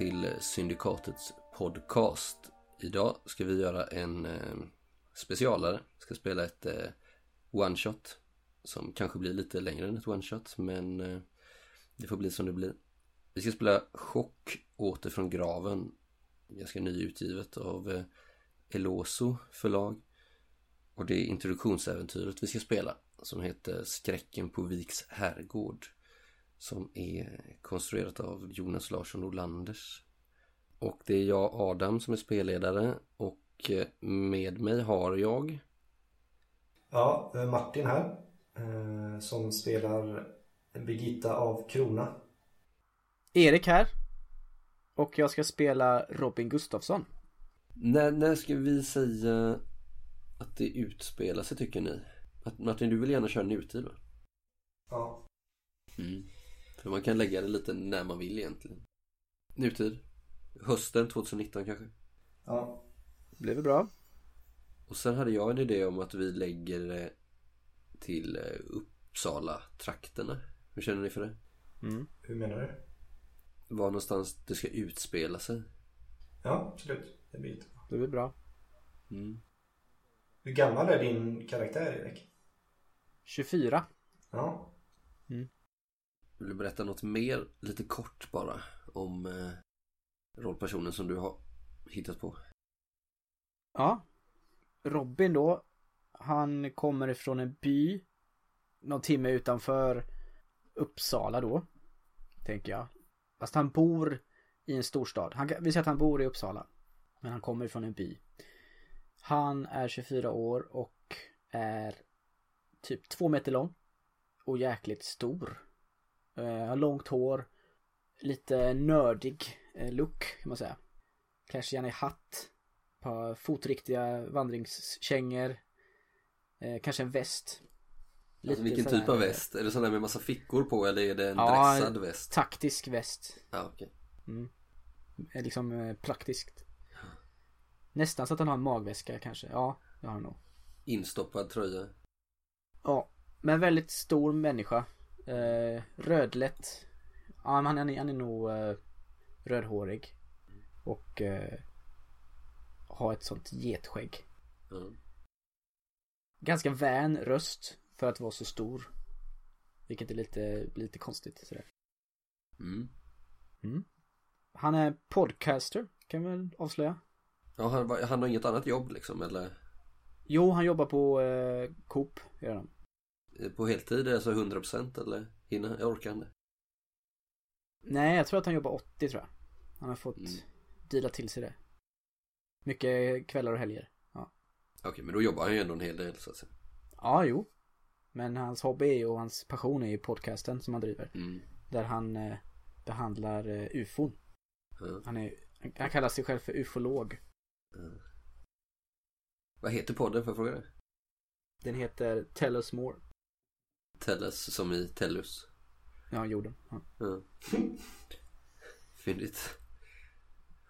till Syndikatets podcast. Idag ska vi göra en eh, specialare. Vi ska spela ett eh, one shot. Som kanske blir lite längre än ett one shot men eh, det får bli som det blir. Vi ska spela Chock åter från graven. Ganska nyutgivet av Eloso förlag. Och det är introduktionsäventyret vi ska spela. Som heter Skräcken på Viks herrgård. Som är konstruerat av Jonas Larsson Olanders. Och det är jag Adam som är spelledare och eh, med mig har jag Ja, eh, Martin här. eh, Som spelar Birgitta av Krona. Erik här. Och jag ska spela Robin Gustafsson. När, när ska vi säga att det utspelar sig tycker ni? Att, Martin, du vill gärna köra nutid va? Ja. Mm. För man kan lägga det lite när man vill egentligen. Nutid. Hösten 2019 kanske. Ja. Det väl bra? Och sen hade jag en idé om att vi lägger det till eh, Uppsala trakterna. Hur känner ni för det? Mm. Hur menar du? Var någonstans det ska utspela sig. Ja, absolut. Det blir jättebra. Det blir bra. Mm. Hur gammal är din karaktär Erik? 24. Ja. Vill du berätta något mer, lite kort bara, om eh, rollpersonen som du har hittat på? Ja. Robin då. Han kommer ifrån en by. Någon timme utanför Uppsala då. Tänker jag. Fast han bor i en storstad. Han, vi säger att han bor i Uppsala. Men han kommer ifrån en by. Han är 24 år och är typ två meter lång. Och jäkligt stor. Eh, har långt hår. Lite nördig eh, look kan man säga. Klär sig gärna i hatt. Par fotriktiga vandringskängor. Eh, kanske en väst. Alltså, vilken typ av väst? Är det sån där med massa fickor på eller är det en Ja, dressad väst? Taktisk väst. Ja, okej. Mm. Är liksom praktiskt. Nästan så att han har en magväska kanske. Ja, det har han nog. Instoppad tröja. Ja, men väldigt stor människa. Eh, rödlätt. Ja, men han är, han är nog eh, rödhårig. Och eh, har ett sånt getskägg. Ja. Ganska vän röst för att vara så stor. Vilket är lite, lite konstigt sådär. Mm. Mm. Han är podcaster, kan vi väl avslöja. Ja, han, han har inget annat jobb liksom eller? Jo, han jobbar på eh, Coop, gör han. På heltid, alltså 100% eller? Hinner, orkar inte. Nej, jag tror att han jobbar 80 tror jag. Han har fått Mm. deala till sig det. Mycket kvällar och helger. Ja. Okej, men då jobbar han ju ändå en hel del så att säga. Ja, jo. Men hans hobby och hans passion är ju podcasten som han driver. Mm. Där han eh, behandlar eh, ufon. Ja. Han, är, han kallar sig själv för ufolog. Vad heter podden för fråga det? Den heter Tell us more. Tellus som i Tellus. Ja, jorden. Ja. Ja. Fyndigt.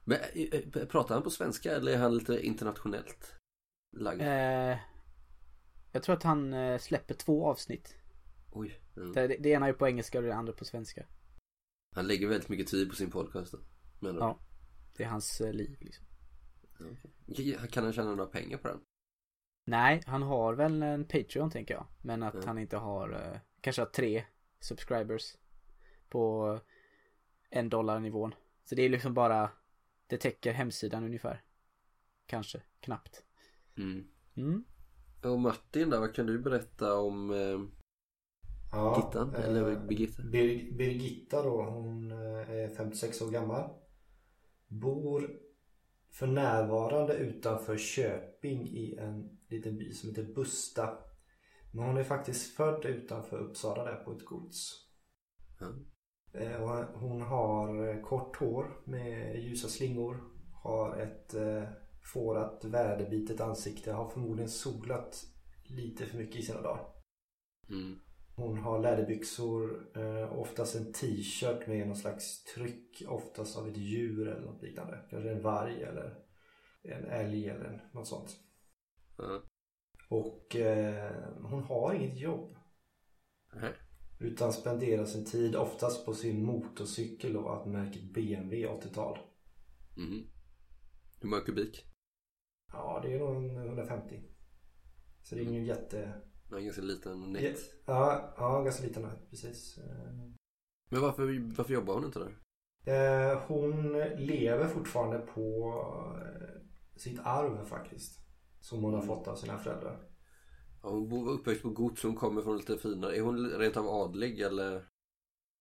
Men eh, eh, pratar han på svenska eller är han lite internationellt lagd? Eh, jag tror att han eh, släpper två avsnitt. Oj. Mm. Det, det ena är på engelska och det andra på svenska. Han lägger väldigt mycket tid på sin podcast då. Men Ja. Det är hans liv liksom. Okej. Kan han tjäna några pengar på den? Nej, han har väl en Patreon tänker jag. Men att Mm. han inte har, eh, kanske har tre subscribers. På en dollar nivån. Så det är liksom bara, det täcker hemsidan ungefär. Kanske, knappt. Mm. Mm. Och Martin där, vad kan du berätta om eh, Ja, Gittan? eh, Eller Birgitta? Bir- Birgitta då, hon eh, är 56 år gammal. Bor för närvarande utanför Köping i en liten by som heter Busta. Men hon är faktiskt född utanför Uppsala där på ett gods. Mm. Och hon har eh, kort hår med ljusa slingor. Har ett eh, fårat väderbitet ansikte. Har förmodligen solat lite för mycket i sina dagar. Mm. Hon har läderbyxor, oftast en t-shirt med någon slags tryck. Oftast av ett djur eller något liknande. Kanske en varg eller en älg eller något sånt. Och eh, hon har inget jobb. Nej. Utan spenderar sin tid oftast på sin motorcykel och att märket BMW 80-tal. Mm. Hur många kubik? Ja, det är nog en 150. Så det är ingen jätte... Det är en ganska liten nät. Ja, ja ganska liten här, precis. Eh, Men varför, varför jobbar hon inte där? Eh, hon lever fortfarande på eh, sitt arv faktiskt. Som hon har fått av sina föräldrar. Ja, hon bor- uppväxt på gods, hon kommer från lite finare. Är hon rent av adlig eller?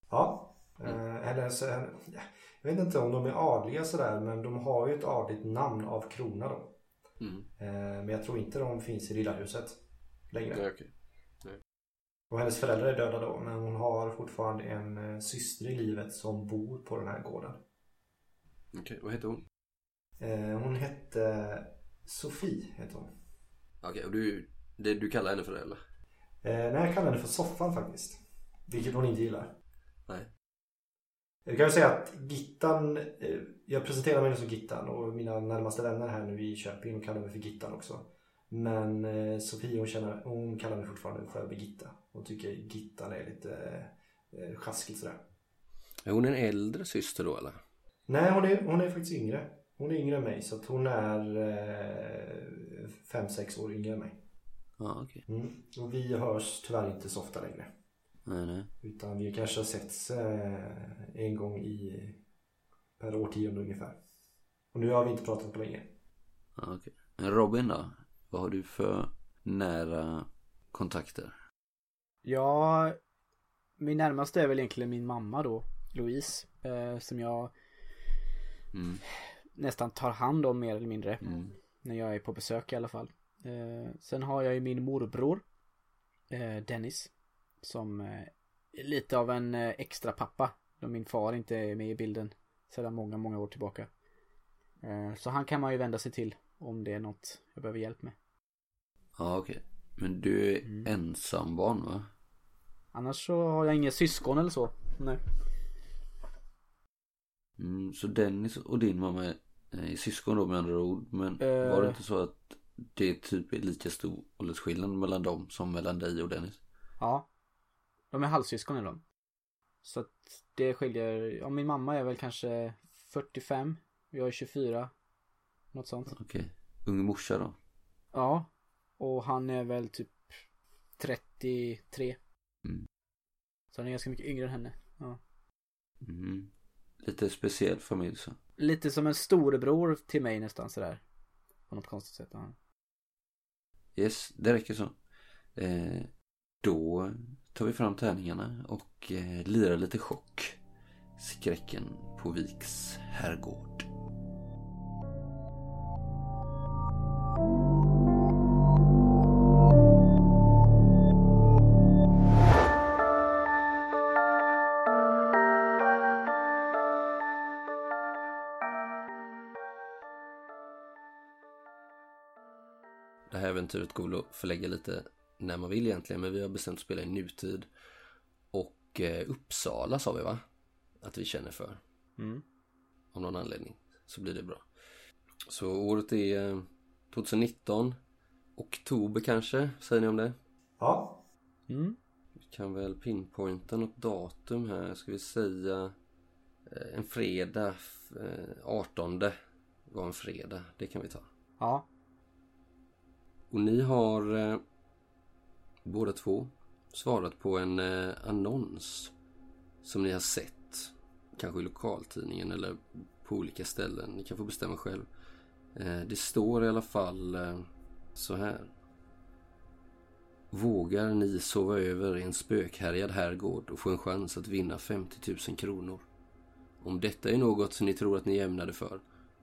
Ja. Eh, eller så, ja, jag vet inte om de är adliga sådär men de har ju ett adligt namn av krona då. Mm. Eh, men jag tror inte de finns i Riddarhuset längre. Nej, okej. Och hennes föräldrar är döda då men hon har fortfarande en eh, syster i livet som bor på den här gården. Okej, vad heter hon? Hon hette Sofie heter hon. Okej, och du, det, du kallar henne för det eller? Eh, nej, jag kallar henne för Soffan faktiskt. Vilket hon inte gillar. Nej. Jag kan ju säga att Gittan, eh, jag presenterar mig som Gittan och mina närmaste vänner här nu i Köping kallar mig för Gittan också. Men eh, Sofie hon, känner, hon kallar mig fortfarande för Birgitta. Hon tycker Gittan är lite eh, sjaskigt sådär. Är hon en äldre syster då eller? Nej, hon är, hon är faktiskt yngre. Hon är yngre än mig så att hon är eh, fem sex år yngre än mig. Ja, okej. Mm. Och vi hörs tyvärr inte så ofta längre. Nej, nej. Utan vi kanske har setts eh, en gång i per årtionde ungefär. Och nu har vi inte pratat på länge. Ja, okej. Men Robin då? Vad har du för nära kontakter? Ja, min närmaste är väl egentligen min mamma då, Louise. Eh, som jag Mm. Nästan tar hand om mer eller mindre. Mm. När jag är på besök i alla fall. Eh, sen har jag ju min morbror. Eh, Dennis. Som eh, är lite av en eh, extra pappa. Då min far inte är med i bilden. Sedan många, många år tillbaka. Eh, så han kan man ju vända sig till. Om det är något jag behöver hjälp med. Ja, okej. Men du är Mm. ensambarn va? Annars så har jag inga syskon eller så. Nej. Mm, så Dennis och din mamma är syskon då med andra ord. Men Eh. var det inte så att det typ är lika stor åldersskillnad mellan dem som mellan dig och Dennis? Ja. De är halvsyskon är de. Så att det skiljer, ja min mamma är väl kanske 45. Jag är 24. Något sånt. Okej. Ung morsa då? Ja. Och han är väl typ 33. Mm. Så han är ganska mycket yngre än henne. Ja. Mm. Lite speciell familj så. Lite som en storebror till mig nästan sådär. På något konstigt sätt. Ja. Yes, det räcker så. Eh, då tar vi fram tärningarna och eh, lirar lite chock. Skräcken på Viks herrgård. Äventyret går att förlägga lite när man vill egentligen, men vi har bestämt att spela i nutid. Och eh, Uppsala sa vi va? Att vi känner för. Mm. Av någon anledning. Så blir det bra. Så året är eh, 2019. Oktober kanske, säger ni om det? Ja, Mm. Vi kan väl pinpointa något datum här. Ska vi säga eh, en fredag. eh, 18 var en fredag. Det kan vi ta. Ja. Och ni har eh, båda två svarat på en eh, annons som ni har sett. Kanske i lokaltidningen eller på olika ställen. Ni kan få bestämma själv. Eh, det står i alla fall eh, så här. Vågar ni sova över i en spökhärjad herrgård och få en chans att vinna 50 000 kronor? Om detta är något ni tror att ni är ämnade för,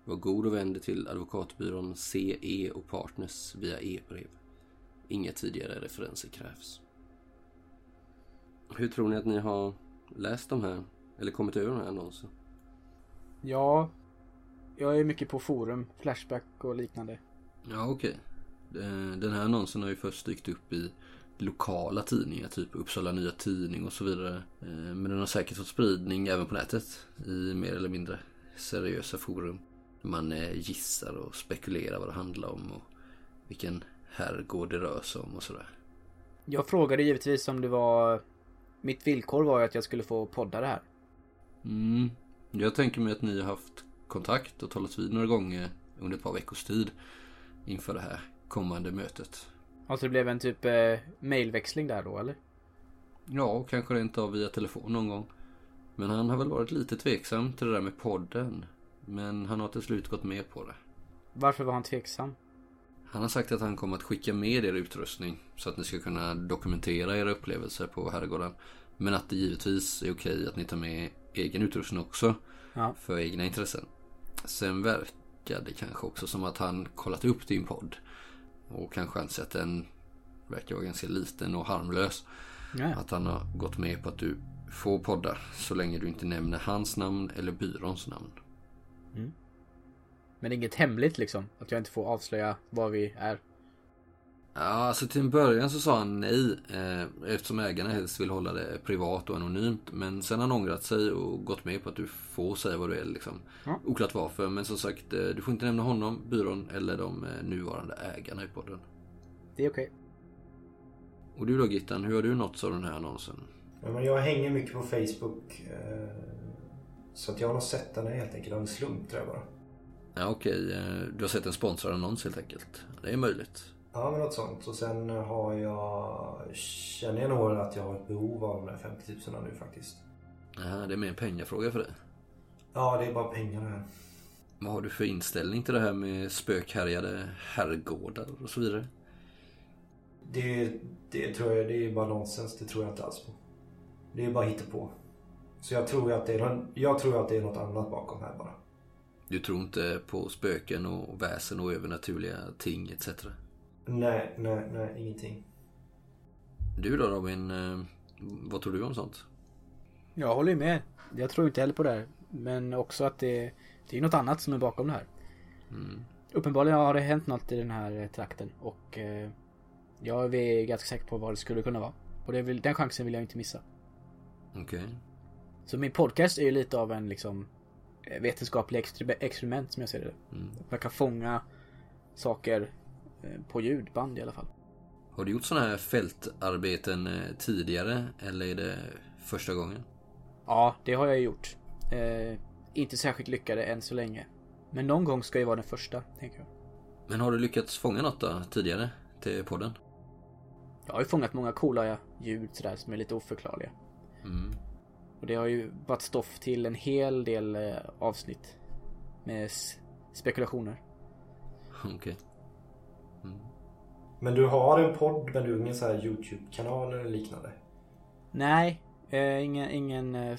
var god och vänd er till advokatbyrån CE och Partners via e-brev. Inga tidigare referenser krävs. Hur tror ni att ni har läst de här, eller kommit över de här annonserna? Ja, jag är mycket på forum, Flashback och liknande. Ja, okej. Okay. Den här annonsen har ju först dykt upp i lokala tidningar, typ Uppsala Nya Tidning och så vidare. Eh, men den har säkert fått spridning även på nätet i mer eller mindre seriösa forum. Man eh, gissar och spekulerar vad det handlar om och vilken herrgård det rör sig om och sådär. Jag frågade givetvis om det var... Mitt villkor var ju att jag skulle få podda det här. Mm. Jag tänker mig att ni har haft kontakt och talats vid några gånger under ett par veckors tid inför det här kommande mötet. Alltså det blev en typ eh, mailväxling där då eller? Ja, kanske rent av via telefon någon gång. Men han har väl varit lite tveksam till det där med podden. Men han har till slut gått med på det. Varför var han tveksam? Han har sagt att han kommer att skicka med er utrustning så att ni ska kunna dokumentera era upplevelser på herrgården. Men att det givetvis är okej att ni tar med egen utrustning också. Ja. För egna intressen. Sen verkar det kanske också som att han kollat upp din podd. Och kanske ansett att den verkar vara ganska liten och harmlös. Ja. Att han har gått med på att du får podda så länge du inte nämner hans namn eller byråns namn. Mm. Men inget hemligt liksom? Att jag inte får avslöja var vi är? Ja, alltså till en början så sa han nej eh, eftersom ägarna helst vill hålla det privat och anonymt. Men sen har han ångrat sig och gått med på att du får säga vad du är liksom. Ja. Oklart varför, men som sagt eh, du får inte nämna honom, byrån eller de eh, nuvarande ägarna i podden. Det är okej. Okay. Och du då Gittan, hur har du nåtts av den här annonsen? Ja, men jag hänger mycket på Facebook. Så att jag har nog sett den helt enkelt av en slump tror jag bara. Ja okej, eh, du har sett en sponsrad annons helt enkelt. Det är möjligt. Ja men något sånt. Och sen har jag, känner jag nog att jag har ett behov av de där 50 000 nu faktiskt. Ja, det är mer en pengafråga för dig. Ja, det är bara pengar det här. Vad har du för inställning till det här med spökhärjade herrgårdar och så vidare? Det, det tror jag, det är bara nonsens. Det tror jag inte alls på. Det är bara på. Så jag tror att det är, jag tror att det är något annat bakom här bara. Du tror inte på spöken och väsen och övernaturliga ting etc? Nej, nej, nej, ingenting. Du då Robin, eh, vad tror du om sånt? Jag håller med. Jag tror inte heller på det här. Men också att det, det är något annat som är bakom det här. Mm. Uppenbarligen har det hänt något i den här eh, trakten och eh, jag är ganska säker på vad det skulle kunna vara. Och det vill, den chansen vill jag inte missa. Okej. Okay. Så min podcast är ju lite av en liksom eh, vetenskaplig experiment som jag ser det. Mm. Man kan fånga saker eh, på ljudband i alla fall. Har du gjort sådana här fältarbeten eh, tidigare eller är det första gången? Ja, det har jag gjort. Eh, inte särskilt lyckade än så länge. Men någon gång ska ju vara den första, tänker jag. Men har du lyckats fånga något då, tidigare till podden? Jag har ju fångat många coola ljud sådär som är lite oförklarliga. Mm. Och det har ju varit stoff till en hel del eh, avsnitt. Med spekulationer. Okej. Okay. Mm. Men du har en podd men du har ingen så här YouTube-kanal eller liknande? Nej, eh, ingen, ingen eh,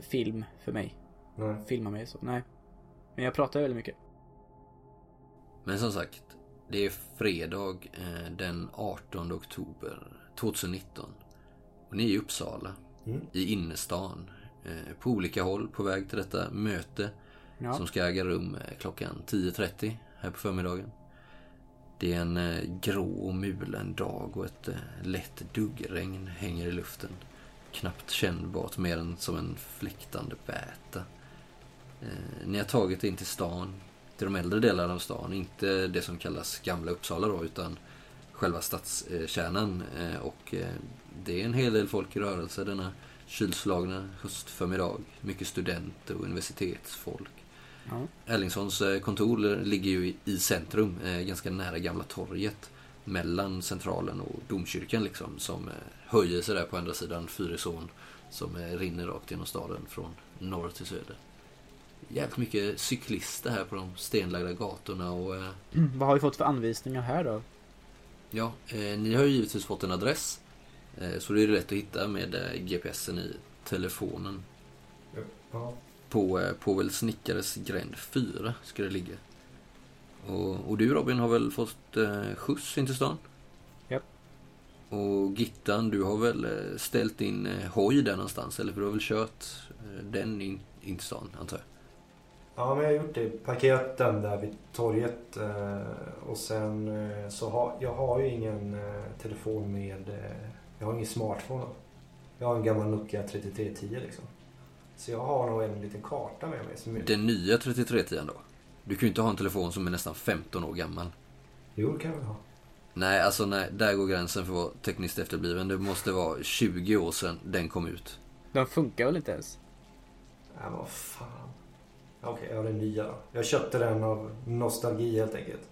film för mig. Nej. Filma mig så, nej. Men jag pratar väldigt mycket. Men som sagt, det är fredag eh, den 18 oktober 2019. Och ni är i Uppsala. Mm. I innerstan. Eh, på olika håll på väg till detta möte. Ja. Som ska äga rum eh, klockan 10.30 här på förmiddagen. Det är en grå och mulen dag och ett lätt duggregn hänger i luften. Knappt kännbart mer än som en fläktande väta. Ni har tagit in till stan till de äldre delarna av stan. Inte det som kallas Gamla Uppsala då, utan själva stadskärnan. Eh, och eh, det är en hel del folk i rörelse denna kylslagna höstförmiddag. Mycket studenter och universitetsfolk. Ja. Erlingssons eh, kontor ligger ju i centrum, ganska nära Gamla torget. Mellan Centralen och Domkyrkan liksom, som höjer sig där på andra sidan Fyrisån. Som rinner rakt genom staden från norr till söder jävligt mycket cyklister här på de stenlagda gatorna och... Eh, mm, vad har vi fått för anvisningar här då? Ja, eh, ni har ju givetvis fått en adress. Eh, så det är lätt att hitta med eh, GPSen i telefonen. Ja. På eh, Povel Snickares gränd 4 ska det ligga. Och, och, du Robin har väl fått eh, skjuts in till stan? Ja. Och Gittan, du har väl eh, ställt in eh, hoj där någonstans? Eller för du har väl kört eh, den in, in till stan, antar jag? Ja, men jag har gjort det. Parkerat den där vid torget. Och sen så har jag har ju ingen telefon med... Jag har ingen smartphone. Jag har en gammal Nokia 3310 liksom. Så jag har nog en liten karta med mig. Som... Den nya 3310 då? Du kan ju inte ha en telefon som är nästan 15 år gammal. Jo, det kan jag ha. Nej, alltså nej, där går gränsen för att vara tekniskt efterbliven. Det måste vara 20 år sedan den kom ut. Den funkar väl inte ens? Ja, men vad fan. Okej, okay, jag har den nya då. Jag köpte den av nostalgi helt enkelt.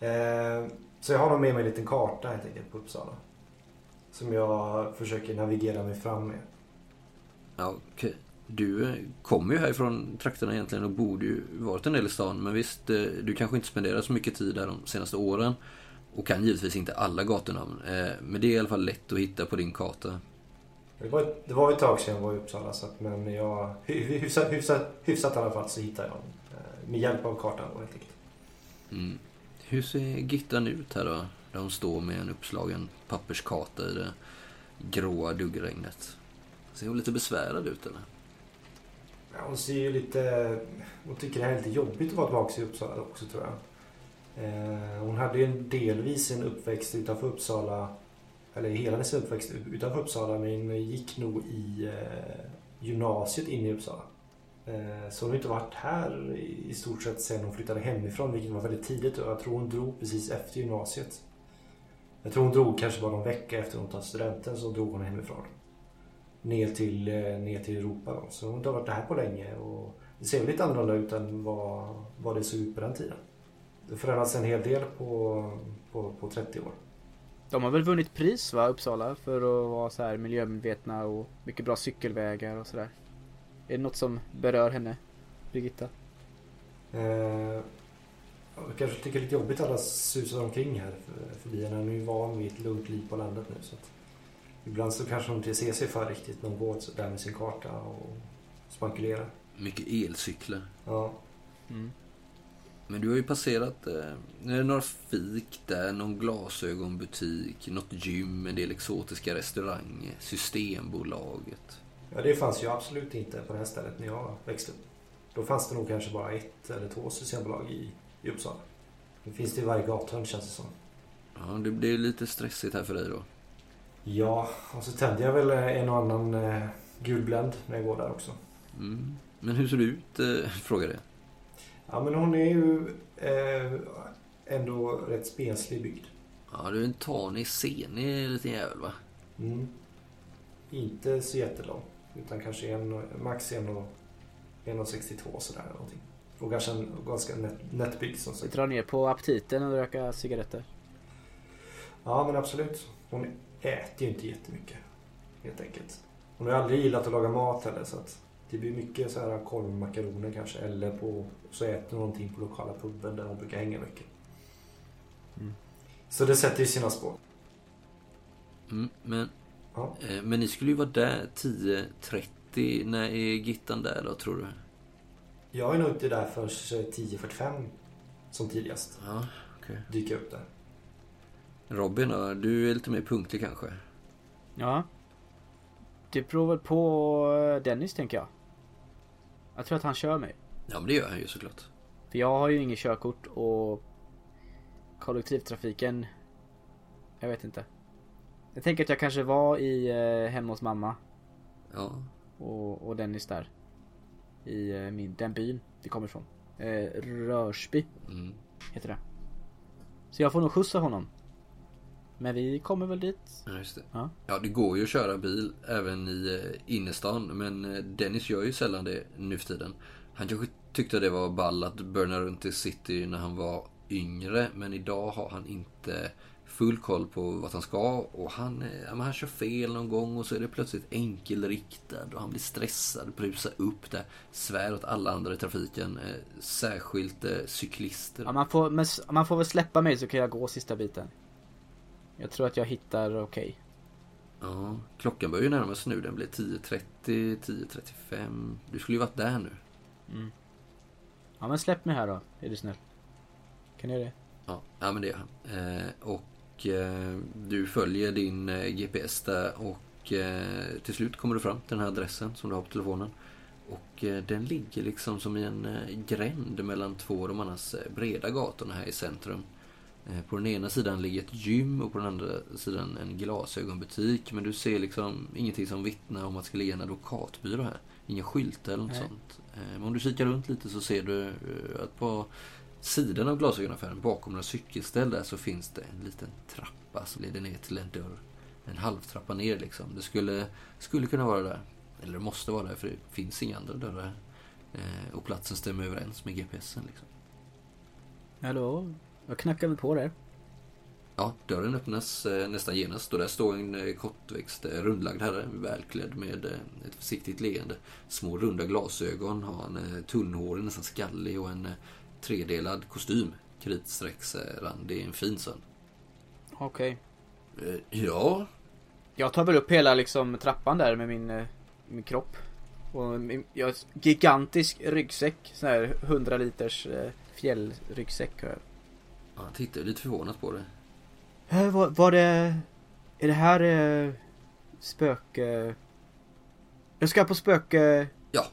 Eh, så jag har nog med mig en liten karta helt enkelt på Uppsala. Som jag försöker navigera mig fram med. Ja. Okay. Du eh, kommer ju härifrån trakterna egentligen och borde ju varit en del i stan. Men visst, eh, du kanske inte spenderar så mycket tid där de senaste åren. Och kan givetvis inte alla gatunamn. Eh, men det är i alla fall lätt att hitta på din karta. Det var, ett, det var ett tag sedan jag var i Uppsala så att, men jag, hyfsat, hyfsat, hyfsat i alla fall så hittade jag. Med hjälp av kartan då helt enkelt. Mm. Hur ser Gittan ut här då? Där hon står med en uppslagen papperskarta i det gråa duggregnet. Ser hon lite besvärad ut eller? Ja, hon ser ju lite... Hon tycker det här är lite jobbigt att vara tillbaka i Uppsala också tror jag. Eh, hon hade ju delvis en uppväxt utanför Uppsala. Eller hela hennes uppväxt utanför Uppsala men gick nog i eh, gymnasiet in i Uppsala. Eh, så hon har inte varit här i stort sett sen hon flyttade hemifrån vilket var väldigt tidigt jag tror hon drog precis efter gymnasiet. Jag tror hon drog kanske bara någon vecka efter hon tagit studenten så drog hon hemifrån ner till, eh, ner till Europa. Då. Så hon har varit här på länge och det ser lite annorlunda ut än vad, vad det såg ut på den tiden. Det förändrats en hel del på, på, på 30 år. De har väl vunnit pris va, Uppsala, för att vara så här miljömedvetna och mycket bra cykelvägar och sådär. Är det något som berör henne, Birgitta? Eh, jag kanske tycker det är lite jobbigt att alla susar omkring här förbi henne. Hon är ju van vid ett lugnt liv på landet nu. Så att Ibland så kanske hon inte ser sig för riktigt när hon går där med sin karta och spankulerar. Mycket elcyklar. Ja. Mm. Men du har ju passerat eh, några fik där, någon glasögonbutik, något gym, en del exotiska restauranger, Systembolaget. Ja, det fanns ju absolut inte på det här stället när jag växte upp. Då fanns det nog kanske bara ett eller två Systembolag i, i Uppsala. Nu finns det i varje gathörn känns det som. Ja, det blir lite stressigt här för dig då. Ja, och så tänder jag väl en och annan eh, gulbländ när jag går där också. Mm. Men hur ser du ut, eh, frågar jag. Ja, men hon är ju eh, ändå rätt spenslig byggd. Ja, du är en tanig, senig liten jävel va? Mm. Inte så jättelång. Utan kanske en, max 1,62 sådär någonting. Och kanske en ganska nättbyggd som sagt. Dra ner på aptiten och röka cigaretter. Ja men absolut. Hon äter ju inte jättemycket. Helt enkelt. Hon har aldrig gillat att laga mat heller så att det blir mycket så här korvmakaroner kanske. Eller på, så äter hon någonting på lokala puben där hon brukar hänga mycket. Mm. Så det sätter ju sina spår. Mm, men, ja. eh, men ni skulle ju vara där 10.30. När är Gittan där då tror du? Jag är nog inte där förrän 10.45 som tidigast. Ja, okay. Dyka upp där. Robin då? Du är lite mer punktlig kanske? Ja. Det beror väl på eh, Dennis tänker jag. Jag tror att han kör mig. Ja men det gör han ju såklart. För jag har ju inget körkort och kollektivtrafiken. Jag vet inte. Jag tänker att jag kanske var i eh, hemma hos mamma. Ja. Och, och Dennis där. I eh, min, den byn vi kommer ifrån. Eh, Rörsby. Mm. Heter det. Så jag får nog skjutsa honom. Men vi kommer väl dit. Ja, just det. Ja. ja, det går ju att köra bil även i eh, innerstan. Men eh, Dennis gör ju sällan det nu för tiden. Han kanske tyckte det var ball att burna runt i city när han var yngre. Men idag har han inte full koll på vad han ska. Och han, eh, ja, han kör fel någon gång och så är det plötsligt enkelriktad. Och han blir stressad, brusar upp där. Svär åt alla andra i trafiken. särskilt cyklister. Ja, man, får, men, man får väl släppa mig så kan jag gå sista biten. Jag tror att jag hittar okej. Okay. Ja, klockan börjar ju närma sig nu. Den blir 10.30, 10.35. Du skulle ju varit där nu. Mm. Ja men släpp mig här då, är du snäll. Kan du göra det? Ja, ja men det gör han. Eh, och Och eh, du följer din eh, GPS där och eh, till slut kommer du fram till den här adressen som du har på telefonen. Och den ligger liksom som i en gränd mellan två av de annars breda gatorna här i centrum. På den ena sidan ligger ett gym och på den andra sidan en glasögonbutik. Men du ser liksom ingenting som vittnar om att det ska ligga en advokatbyrå här. Inga skyltar eller något Nej. sånt. Men om du kikar runt lite så ser du att på sidan av glasögonaffären bakom några cykelställ där så finns det en liten trappa som leder ner till en dörr. En halvtrappa ner liksom. Det skulle, skulle kunna vara där. Eller det måste vara där för det finns inga andra dörrar. Eh, Och platsen stämmer överens med GPSen liksom. Hallå? Jag knackar väl på där. Ja, dörren öppnas eh, nästan genast och där står en eh, kortväxt, eh, rundlagd herre, välklädd med eh, ett försiktigt leende. Små runda glasögon, har en eh, tunnhårig, nästan skallig och en eh, tredelad kostym. Kritstrecksrandig, en fin sån. Okej. Eh, ja, Jag tar väl upp hela liksom trappan där med min, eh, min kropp. Och min, jag har gigantisk ryggsäck. Sån här 100 liters eh, fjällryggsäck har jag. han tittar lite förvånat på det. Äh, var, var det... Är det här eh, spöke... Jag ska på spöke... Ja,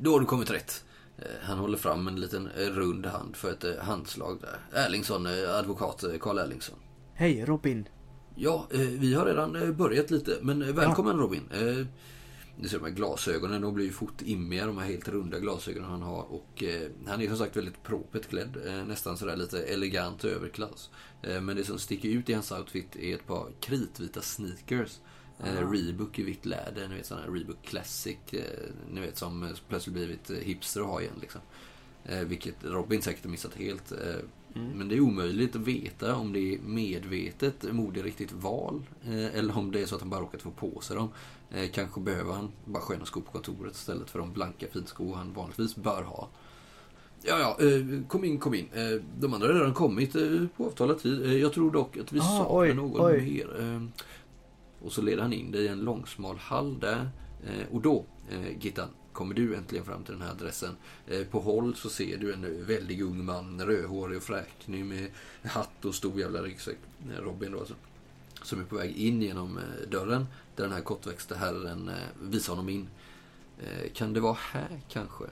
då har du kommit rätt. Eh, Han håller fram en liten eh, rund hand för ett eh, handslag där. Erlingsson, advokat Karl Erlingsson. Hej Robin. Ja, vi har redan börjat lite, men välkommen Robin. Eh, Ni ser de här glasögonen, de blir ju fort immiga, de här helt runda glasögonen han har. Och eh, han är som sagt väldigt propert klädd, eh, nästan sådär lite elegant överklass. Eh, men det som sticker ut i hans outfit är ett par kritvita sneakers. Eh, Reebok i vitt läder, ni vet sådana här Reebok Classic, eh, ni vet som plötsligt blivit eh, hipster att ha igen liksom. Eh, vilket Robin säkert har missat helt. Eh, Men det är omöjligt att veta om det är medvetet moderiktigt val eh, eller om det är så att han bara råkat få på sig dem. Kanske behöver han bara sköna skor på kontoret istället för de blanka finskor han vanligtvis bör ha. Ja, ja, kom in, kom in. De andra har redan kommit på avtalad tid. Jag tror dock att vi Ah, saknar någon oj. mer. Och så leder han in dig i en långsmal hall där. Eh, och då, eh, Gittan, kommer du äntligen fram till den här adressen. Eh, på håll så ser du en väldig ung man, rödhårig och fräknig med hatt och stor jävla ryggsäck. Eh, Robin då alltså. Som är på väg in genom dörren där den här kortväxta herren visar honom in. Kan det vara här kanske?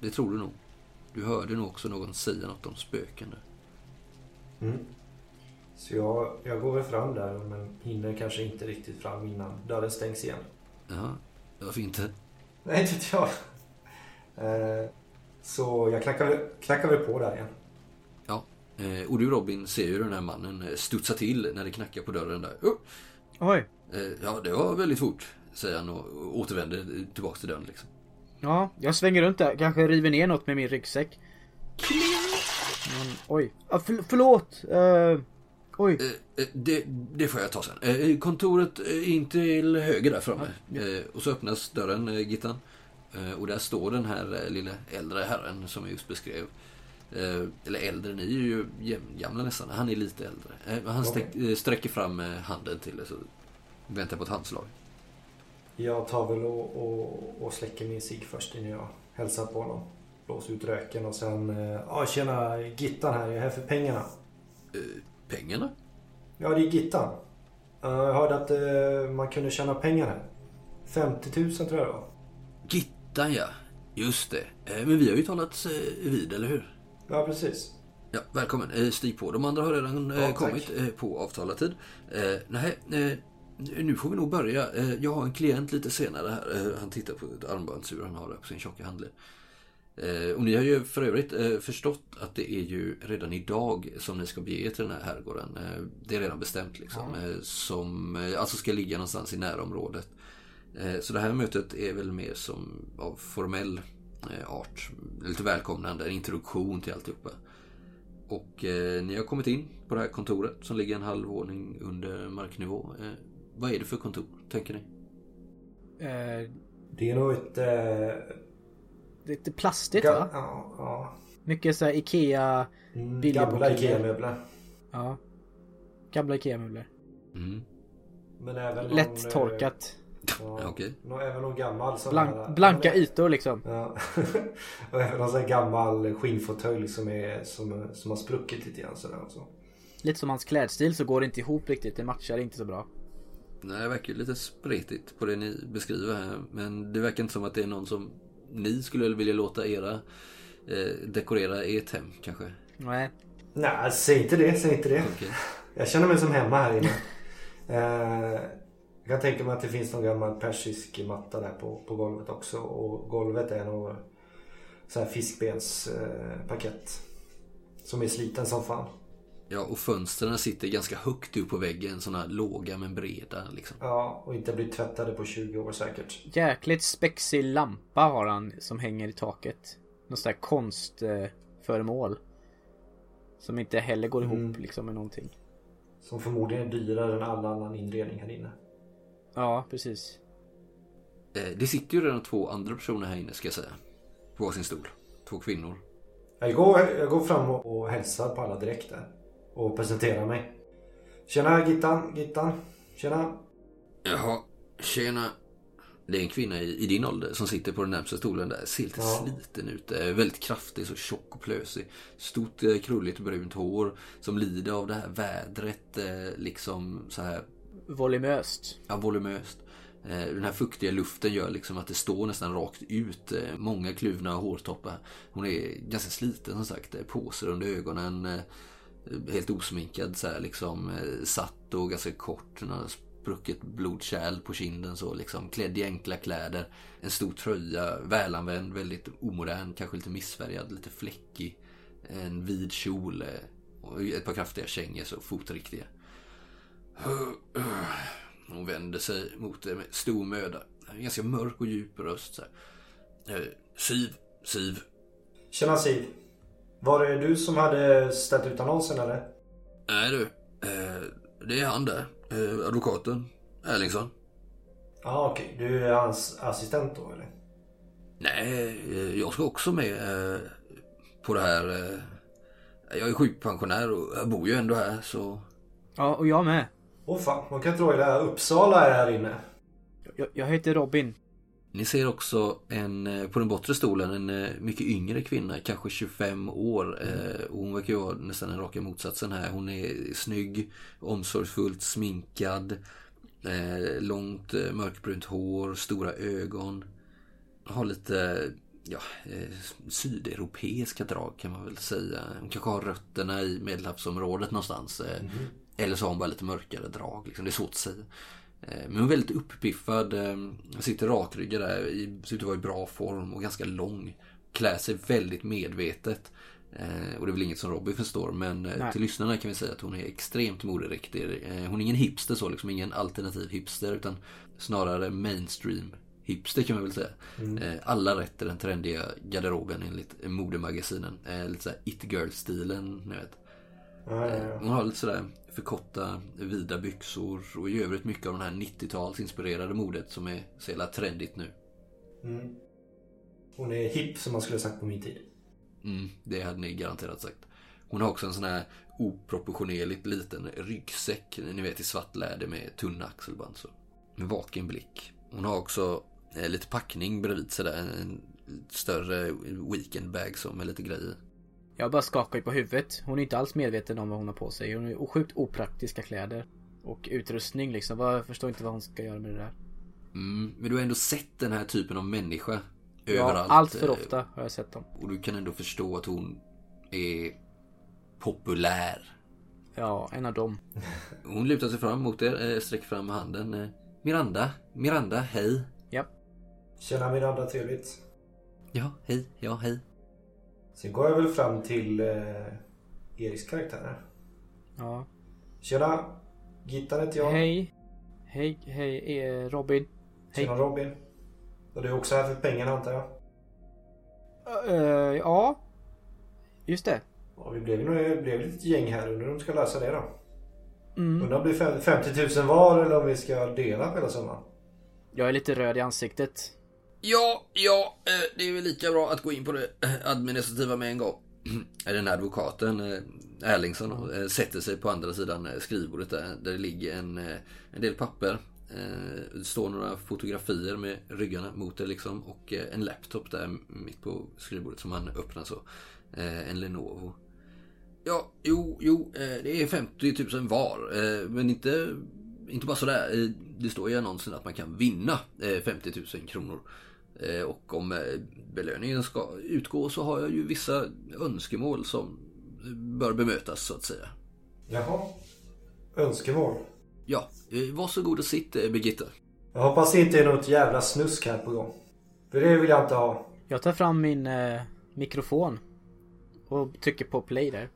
Det tror du nog. Du hörde nog också någon säga något om spöken där. Mm. Så jag, jag går väl fram där men hinner kanske inte riktigt fram innan dörren stängs igen. Ja, varför inte? Nej, inte vet jag. Eh, Så jag knackar, väl- knackar väl på där igen. Ja. Eh, och du Robin ser ju den här mannen eh, studsa till när det knackar på dörren där. Oh! Oj. Eh, ja, det var väldigt fort, säger han och återvänder tillbaka till dörren liksom. Ja, jag svänger runt där. Kanske river ner något med min ryggsäck. Men, oj. Ah, för, förlåt. Uh, oj. Eh, eh, det, det får jag ta sen. Eh, kontoret är in till höger där framme. Eh, och så öppnas dörren, Gittan. Och där står den här lilla äldre herren som jag just beskrev. Eller äldre, ni är ju jämngamla nästan. Han är lite äldre. Han eh, sträcker fram handen till er så väntar på ett handslag. Jag tar väl och, och, och släcker min cigg först innan jag hälsar på honom. Blåser ut röken och sen... Ja, tjena Gittan här. Jag är här för pengarna. Pengarna? Ja, det är Gittan. Jag hörde att eh, man kunde tjäna pengar här. 50 000 tror jag det var. Gittan ja, just det. Eh, men vi har ju talats eh, vid, eller hur? Ja, precis. Ja, välkommen. Stig på. De andra har redan Ja, tack. kommit eh, på avtalad tid. Nej, nu får vi nog börja. Jag har en klient lite senare här. Han tittar på ett armbandsur han har där på sin tjocka handled. Eh, och ni har ju för övrigt eh, förstått att det är ju redan idag som ni ska bege er till den här herrgården. Eh, det är redan bestämt liksom. Eh, som alltså ska ligga någonstans i närområdet. Så det här mötet är väl mer som av formell art. Lite välkomnande, en introduktion till alltihopa. Och eh, ni har kommit in på det här kontoret som ligger en halv våning under marknivå. Eh, vad är det för kontor, tänker ni? Eh, Det är nog ett... Lite plastigt ga- va? ja, ja. Mycket så här Ikea. Mm, gamla. IKEA-möbler. Ja. Gamla Ikea-möbler. Mm. Men även någon, Lätt torkat. eh, Ja, Okej. nå- Även någon gammal sån Blank, här- blanka ytor liksom. Ja. och även någon sån här gammal skinnfåtölj som, är, som, som har spruckit lite grann sådär och så. lite som hans klädstil så går det inte ihop riktigt. Det matchar inte så bra. Nej, det verkar lite spretigt på det ni beskriver här. Men det verkar inte som att det är någon som ni skulle vilja låta era eh, dekorera ert hem kanske. Nej. Nej, säg inte det. Säg inte det. Okej. Jag känner mig som hemma här inne. Eh, jag kan tänka mig att det finns någon gammal persisk matta där på, på golvet också. Och golvet är nog så här fiskbensparkett. Eh, som är sliten som fan. Ja, och fönstren sitter ganska högt upp på väggen. Sådana låga men breda liksom. Ja, och inte blivit tvättade på 20 år säkert. Jäkligt spexig lampa har han som hänger i taket. Något sånt där konstföremål. Som inte heller går ihop Mm. liksom med någonting. Som förmodligen är dyrare än all annan inredning här inne. Ja, precis. Eh, det sitter ju redan två andra personer här inne ska jag säga. På varsin stol. Två kvinnor. Jag går, jag går fram och, och hälsar på alla direkt där. Och presenterar mig. Tjena Gittan, Gittan. Tjena. Jaha, tjena. Det är en kvinna i, i din ålder som sitter på den närmsta stolen där. Ser lite Ja. sliten ut. Eh, väldigt kraftig, så tjock och plösig. Stort eh, krulligt brunt hår. Som lider av det här vädret. Eh, liksom så här Volumöst. ja, volumöst. Den här fuktiga luften gör liksom att det står nästan rakt ut. Många kluvna hårtoppar. Hon är ganska sliten som sagt. Påsar under ögonen. Helt osminkad så här liksom. Eh, satt och ganska kort. Sprucket blodkärl på kinden så liksom. Klädd i enkla kläder. En stor tröja. Välanvänd. Väldigt omodern. Kanske lite missfärgad. Lite fläckig. En vid kjol. Eh, och ett par kraftiga kängor så fotriktiga. Hon vänder sig mot det med stor möda. En ganska mörk och djup röst. Så här. Eh, Siv, Siv. Tjena Siv. Var det du som hade ställt ut annonsen eller? Nej du, eh, det är han där. Eh, advokaten. Erlingsson. Ja okej. Du är hans assistent då eller? Nej, eh, jag ska också med eh, på det här. Eh, jag är sjukpensionär och jag bor ju ändå här så. Ja, och jag med. Åh fan, man kan tro att Uppsala är här inne. Jag, jag heter Robin. Ni ser också en, eh, på den bortre stolen en eh, mycket yngre kvinna, kanske 25 år. eh, Och hon verkar ju vara nästan den raka motsatsen här. Hon är snygg, omsorgsfullt sminkad. eh, Långt eh, mörkbrunt hår, stora ögon. Har lite ja, eh, sydeuropeiska drag kan man väl säga. Hon kanske har rötterna i medelhavsområdet någonstans. eh, Eller så har hon bara lite mörkare drag. Liksom. Det är svårt att säga. Eh, Men hon är väldigt uppiffad. eh, Sitter rakryggad där. Ser ut att vara i bra form och ganska lång. Klär sig väldigt medvetet. Eh, Och det är väl inget som Robin förstår. Men Nej. till lyssnarna kan vi säga att hon är extremt moderiktig. Hon är ingen hipster så, liksom ingen alternativ hipster. Utan snarare mainstream hipster kan man väl säga. Eh, Alla rätt i den trendiga garderoben enligt modemagasinen. Lite såhär it girl-stilen, ni vet. Ja, ja, ja. Hon har lite sådär för korta, vida byxor och i övrigt mycket av den här 90-talsinspirerade modet som är så jävla trendigt nu. Mm. Hon är hipp som man skulle ha sagt på min tid. Mm, det hade ni garanterat sagt. Hon har också en sån här oproportionerligt liten ryggsäck, ni vet i svart läder med tunna axelband så. Med vaken blick. Hon har också eh, lite packning bredvid sig där, en större weekendbag som med lite grejer. Jag bara skakar ju på huvudet. Hon är inte alls medveten om vad hon har på sig. Hon är sjukt opraktiska kläder. Och utrustning liksom. Jag förstår inte vad hon ska göra med det där. Mm, men du har ändå sett den här typen av människa Ja, överallt. allt för eh, ofta har jag sett dem. Och du kan ändå förstå att hon är populär. Ja, en av dem. Hon lutar sig fram mot er, eh, sträcker fram handen. eh, Miranda, Miranda, hej. Ja. Tjena Miranda, trevligt. Ja, hej, ja, hej. Sen går jag väl fram till eh, Eriks karaktär. Ja. Tjena. Gittan heter jag. Hej. Hej, hej, eh, Robin. Hej. Tjena Robin. Och du är också här för pengarna antar jag? Eh, ja. Just det. Ja, vi blev det blev ett gäng här. Undrar om de ska lösa det då? Mm. Undrar om det blir fem- 50 000 var eller om vi ska dela på hela summan? Jag är lite röd i ansiktet. Ja, ja, eh, det är väl lika bra att gå in på det eh, administrativa med en gång. Den här advokaten, eh, Erlingsson, sätter sig på andra sidan skrivbordet där, där det ligger en, en del papper. Det står några fotografier med ryggarna mot det liksom och en laptop där mitt på skrivbordet som han öppnar så. En Lenovo. Ja, jo, jo, det är 50 000 var. Men inte, inte bara sådär. Eh, Det står i annonsen att man kan vinna eh, 50 000 kronor. Eh, Och om eh, belöningen ska utgå så har jag ju vissa önskemål som bör bemötas så att säga. Jaha. Önskemål. Ja, eh, varsågod och sitt eh, Birgitta. Jag hoppas det inte är något jävla snusk här på gång. För det vill jag inte ha. Jag tar fram min eh, mikrofon. Och trycker på play där.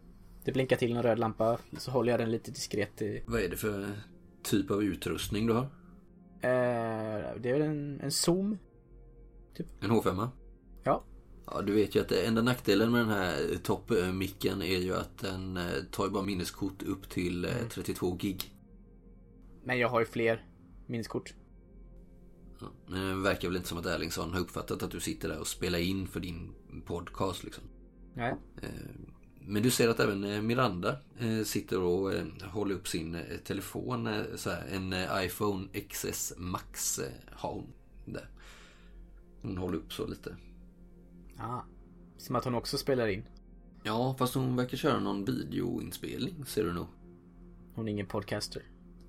Det blinkar till en röd lampa. Så håller jag den lite diskret i... Vad är det för typ av utrustning du har? Eh, det är väl en, en zoom? En H5? Ja. Ja, du vet ju att enda nackdelen med den här toppmicken är ju att den eh, tar ju bara minneskort upp till eh, 32 gig. Men jag har ju fler minneskort. Ja, Men det verkar väl inte som att Erlingsson har uppfattat att du sitter där och spelar in för din podcast liksom. Nej. Eh, Men du ser att även eh, Miranda eh, sitter och eh, håller upp sin telefon. Så här, en iPhone XS Max har hon där. Hon håller upp så lite. Ah. Som att hon också spelar in. Ja, fast hon verkar köra någon videoinspelning ser du nog. Hon är ingen podcaster.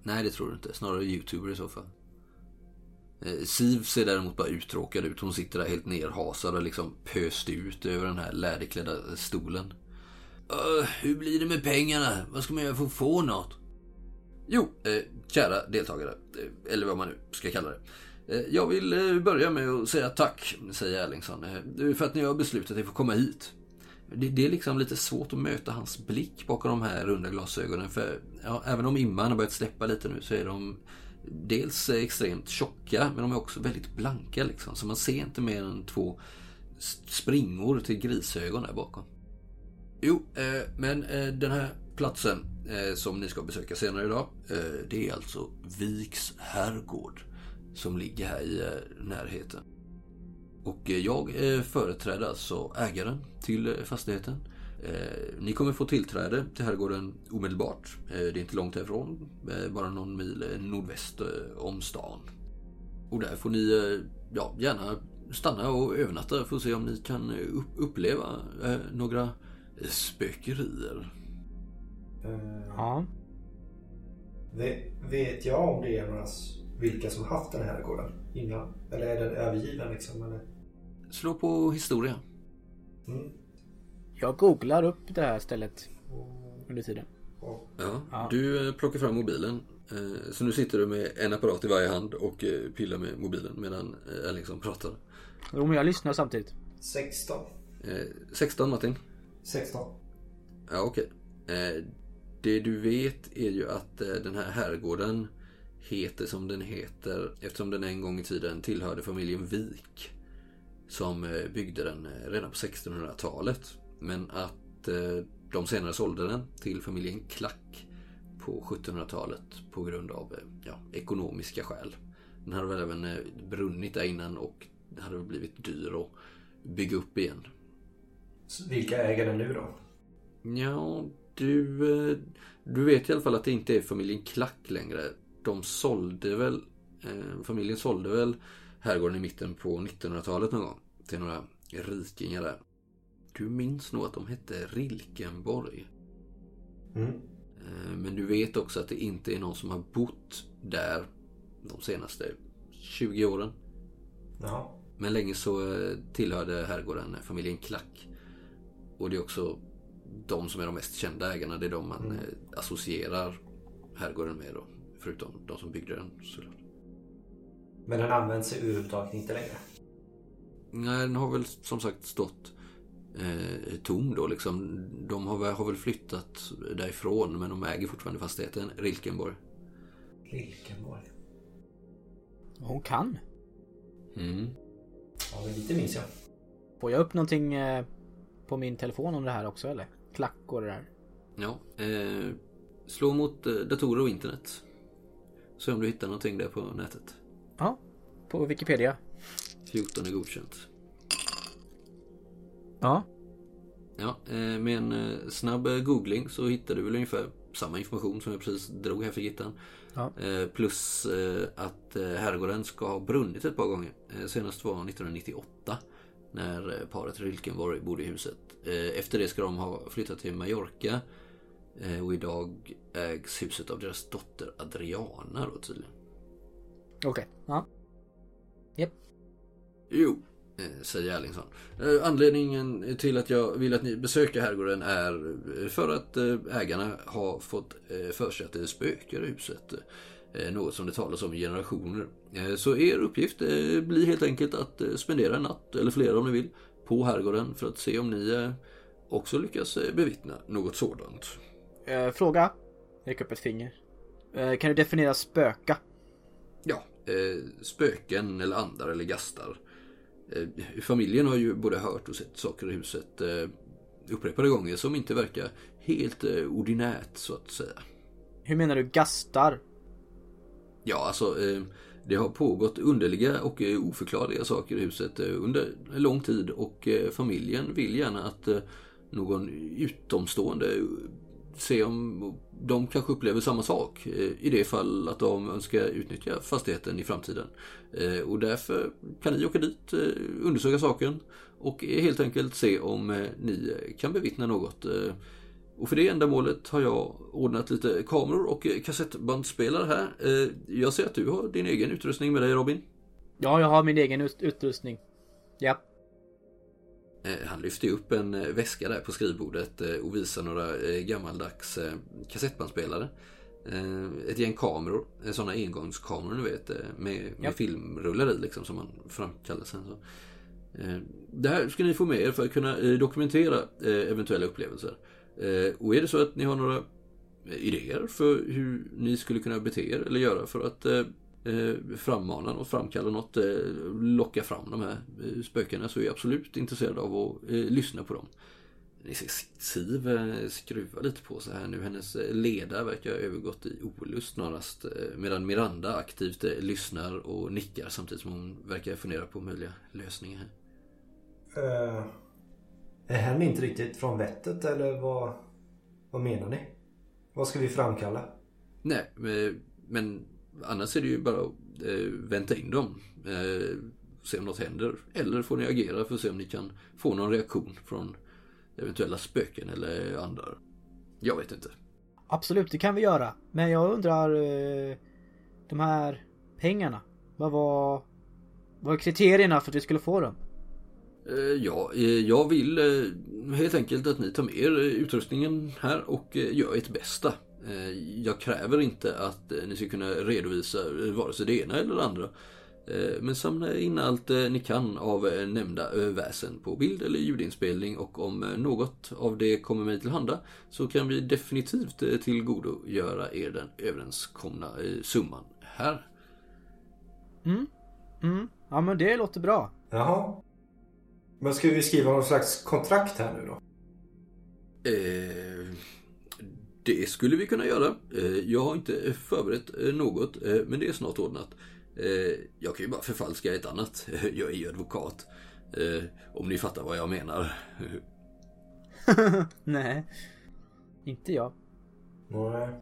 Nej, det tror du inte. Snarare youtuber i så fall. Siv ser däremot bara uttråkad ut. Hon sitter där helt nerhasad och liksom pöst ut över den här läderklädda stolen. Eh, hur blir det med pengarna? Vad ska man göra för att få något? Jo, eh, kära deltagare, eh, eller vad man nu ska kalla det. Eh, jag vill eh, börja med att säga tack, säger Erlingsson, eh, för att ni har beslutat er för att komma hit. Det, det är liksom lite svårt att möta hans blick bakom de här runda glasögonen. För ja, även om imman har börjat släppa lite nu så är de dels extremt tjocka men de är också väldigt blanka liksom. Så man ser inte mer än två springor till grisögon där bakom. Jo, eh, men eh, den här platsen eh, som ni ska besöka senare idag. Eh, det är alltså Viks herrgård. Som ligger här i eh, närheten. Och eh, jag eh, företräder alltså ägaren till eh, fastigheten. Eh, Ni kommer få tillträde till herrgården omedelbart. Eh, Det är inte långt härifrån, eh, bara någon mil eh, nordväst eh, om stan. Och där får ni eh, ja, gärna stanna och övernatta för att se om ni kan eh, upp- uppleva eh, några eh, spökerier. Eh, Ja. Ve- Vet jag om det är några, vilka som haft den här gården innan? Eller är den övergiven liksom? Eller? Slå på historia. Mm. Jag googlar upp det här stället under tiden. Ja, Ja. Du eh, plockar fram mobilen. Eh, Så nu sitter du med en apparat i varje hand och pillar med mobilen medan eh, Erlingsson pratar. Jo men jag lyssnar samtidigt. 16. Eh, 16 Martin. 16. Ja, okej. Eh, Det du vet är ju att eh, den här herrgården heter som den heter eftersom den en gång i tiden tillhörde familjen Wik. Som eh, byggde den eh, redan på 1600-talet. Men att eh, de senare sålde den till familjen Klack på 1700-talet på grund av eh, ja, ekonomiska skäl. Den hade väl även eh, brunnit där innan och det hade väl blivit dyr att bygga upp igen. Vilka äger den nu då? Ja, du, eh, du vet i alla fall att det inte är familjen Klack längre. De sålde väl, eh, familjen sålde väl herrgården i mitten på 1900-talet någon gång till några rikingar där. Du minns nog att de hette Rilkenborg. Mm. Eh, Men du vet också att det inte är någon som har bott där de senaste 20 åren. Jaha. Men länge så tillhörde herrgården familjen Klack. Och det är också de som är de mest kända ägarna. Det är de man eh, associerar herrgården med då. Förutom de som byggde den såklart. Men den används överhuvudtaget inte längre. Nej, den har väl som sagt stått eh, tom då liksom. De har, väl- har väl flyttat därifrån men de äger fortfarande fastigheten Rilkenborg. Rilkenborg. Hon kan. Mm. Ja, men lite minns jag. Får jag upp någonting eh, på min telefon om det här också eller? Klack och det där. Ja, eh, slå mot eh, datorer och internet. Se om du hittar någonting där på nätet. Ja. På Wikipedia. 14 är godkänt. Ja. Ja, eh, med en eh, snabb googling så hittar du väl ungefär samma information som jag precis drog här för Gittan. Ja. Plus att herrgården ska ha brunnit ett par gånger. Senast var 1998. När eh, paret Rilkenborg bodde i huset. Eh, Efter det ska de ha flyttat till Mallorca. Eh, Och idag ägs huset av deras dotter Adriana då tydligen. Okej. Ja. Japp. Jo, eh, säger Erlingsson. Anledningen till att jag vill att ni besöker herrgården är för att ägarna har fått för sig att det spökar i huset. Eh, Något som det talas om i generationer. Eh, Så er uppgift eh, blir helt enkelt att spendera en natt, eller flera om ni vill, på herrgården för att se om ni också lyckas bevittna något sådant. Fråga. Räck upp ett finger. Kan du definiera spöka? Ja, spöken eller andar eller gastar. Familjen har ju både hört och sett saker i huset upprepade gånger som inte verkar helt ordinärt så att säga. Hur menar du gastar? Ja, alltså eh, det har pågått underliga och eh, oförklarliga saker i huset eh, under en lång tid och familjen vill gärna att någon utomstående se om de kanske upplever samma sak i det fall att de önskar utnyttja fastigheten i framtiden. Och därför kan ni åka dit, undersöka saken och helt enkelt se om ni kan bevittna något. Och för det ändamålet har jag ordnat lite kameror och kassettbandspelare här. Eh, Jag ser att du har din egen utrustning med dig Robin. Ja, jag har min egen ut- utrustning. Ja. Eh, Han lyfter upp en eh, väska där på skrivbordet och visar några gammaldags kassettbandspelare. Ett gäng kameror, sådana engångskameror ni vet med, med Ja. filmrullar i liksom som man framkallar sen. Så. Det här ska ni få med er för att kunna dokumentera eventuella upplevelser. Eh, och är det så att ni har några eh, idéer för hur ni skulle kunna bete er eller göra för att eh, frammana något, framkalla något, locka fram de här spökena så är jag absolut intresserad av att lyssna på dem. Ni ser Siv skruva lite på sig här nu. Hennes leda verkar ha övergått i olust snarast. Medan Miranda aktivt lyssnar och nickar samtidigt som hon verkar fundera på möjliga lösningar. här. Uh, är hen inte riktigt från vettet eller vad, vad menar ni? Vad ska vi framkalla? Nej, eh, men annars är det ju bara att eh, vänta in dem. Eh, se om något händer. Eller får ni agera för att se om ni kan få någon reaktion från eventuella spöken eller andar. Jag vet inte. Absolut, det kan vi göra. Men jag undrar... eh, De här pengarna. Vad var... Vad är kriterierna för att vi skulle få dem? Eh, Ja, eh, jag vill eh, helt enkelt att ni tar med er utrustningen här och gör ert bästa. Jag kräver inte att ni ska kunna redovisa vare sig det ena eller det andra. Men samla in allt ni kan av nämnda väsen på bild eller ljudinspelning och om något av det kommer mig tillhanda så kan vi definitivt tillgodogöra er den överenskomna summan här. Mm, ja men det låter bra. Jaha. Men ska vi skriva någon slags kontrakt här nu då? Eh, det skulle vi kunna göra. Eh, jag har inte förberett eh, något, eh, men det är snart ordnat. Eh, jag kan ju bara förfalska ett annat. Jag är ju advokat. Eh, om ni fattar vad jag menar. Nej. Inte jag. Nej.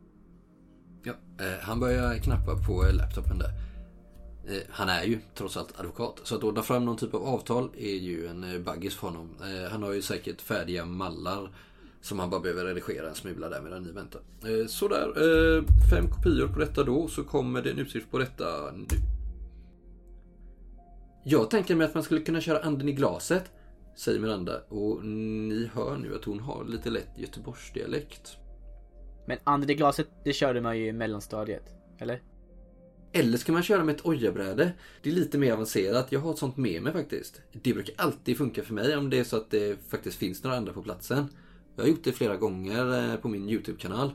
Ja, eh, han börjar knappa på laptopen där. Eh, han är ju trots allt advokat. Så att ordna fram någon typ av avtal är ju en eh, baggis för honom. Eh, han har ju säkert färdiga mallar som han bara behöver redigera en smula där medan ni väntar. Sådär, fem kopior på detta då så kommer det en utskrift på detta nu. Jag tänker mig att man skulle kunna köra anden i glaset, säger Miranda. Och ni hör nu att hon har lite lätt Göteborgsdialekt. Men anden i glaset, det körde man ju i mellanstadiet. Eller? Eller ska man köra med ett ojabräde? Det är lite mer avancerat. Jag har ett sånt med mig faktiskt. Det brukar alltid funka för mig om det är så att det faktiskt finns några andra på platsen. Jag har gjort det flera gånger eh, på min YouTube-kanal.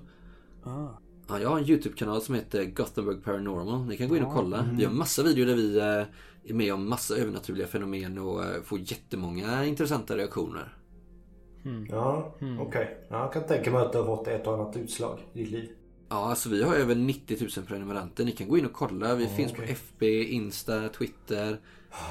Ah. Ja, jag har en YouTube-kanal som heter Gothenburg Paranormal. Ni kan gå in och kolla. Vi har massa videor där vi eh, är med om massa övernaturliga fenomen och eh, får jättemånga intressanta reaktioner. Ja, okej. Ja, jag kan tänka mig att du har fått ett och annat utslag i ditt liv. Ja, alltså vi har över 90 000 prenumeranter. Ni kan gå in och kolla. Vi finns på okej. FB, Insta, Twitter.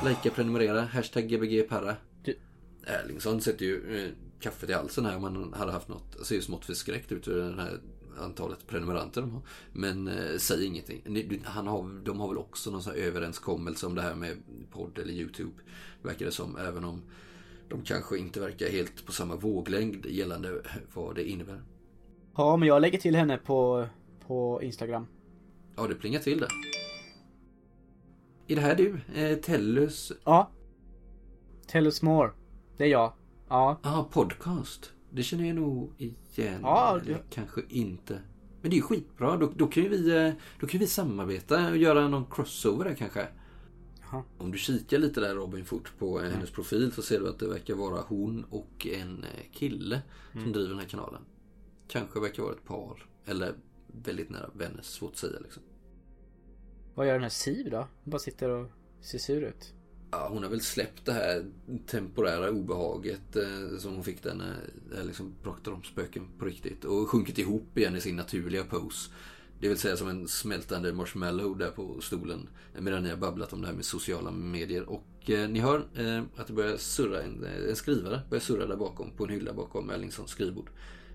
Likea, prenumerera. Hashtag gbgparra. Du- Erlingsson sätter ju eh, kaffet i halsen här om han hade hatt något. Ser ju smått förskräckt ut ur den här antalet prenumeranter de har. Men eh, säg ingenting. Ni- Han har, de har väl också någon sån här överenskommelse om det här med podd eller YouTube. Verkar det som. Även om de kanske inte verkar helt på samma våglängd gällande vad det innebär. Ja, men jag lägger till henne på, på Instagram. Ja, det plingar till det. Är det här du? Eh, Tellus? Ja. Tell us more. Det är jag. Ja. Ah, podcast. Det känner jag nog igen. Ja, det- kanske inte. Men det är ju skitbra. Då, då, kan ju vi, eh, då kan vi samarbeta och göra någon crossover där kanske. Jaha. Om du kikar lite där Robin fort på eh, hennes profil så ser du att det verkar vara hon och en eh, kille som driver den här kanalen. Kanske verkar vara ett par. Eller väldigt nära vänner. Svårt att säga liksom. Vad gör den här Siv då? Hon bara sitter och ser sur ut. Ja, hon har väl släppt det här temporära obehaget eh, som hon fick där när det liksom pratar om spöken på riktigt. Och sjunkit ihop igen i sin naturliga pose. Det vill säga som en smältande marshmallow där på stolen. Medan ni har babblat om det här med sociala medier. Och eh, ni hör eh, att det börjar surra, en, en skrivare börjar surra där bakom på en hylla bakom Erlingssons skrivbord.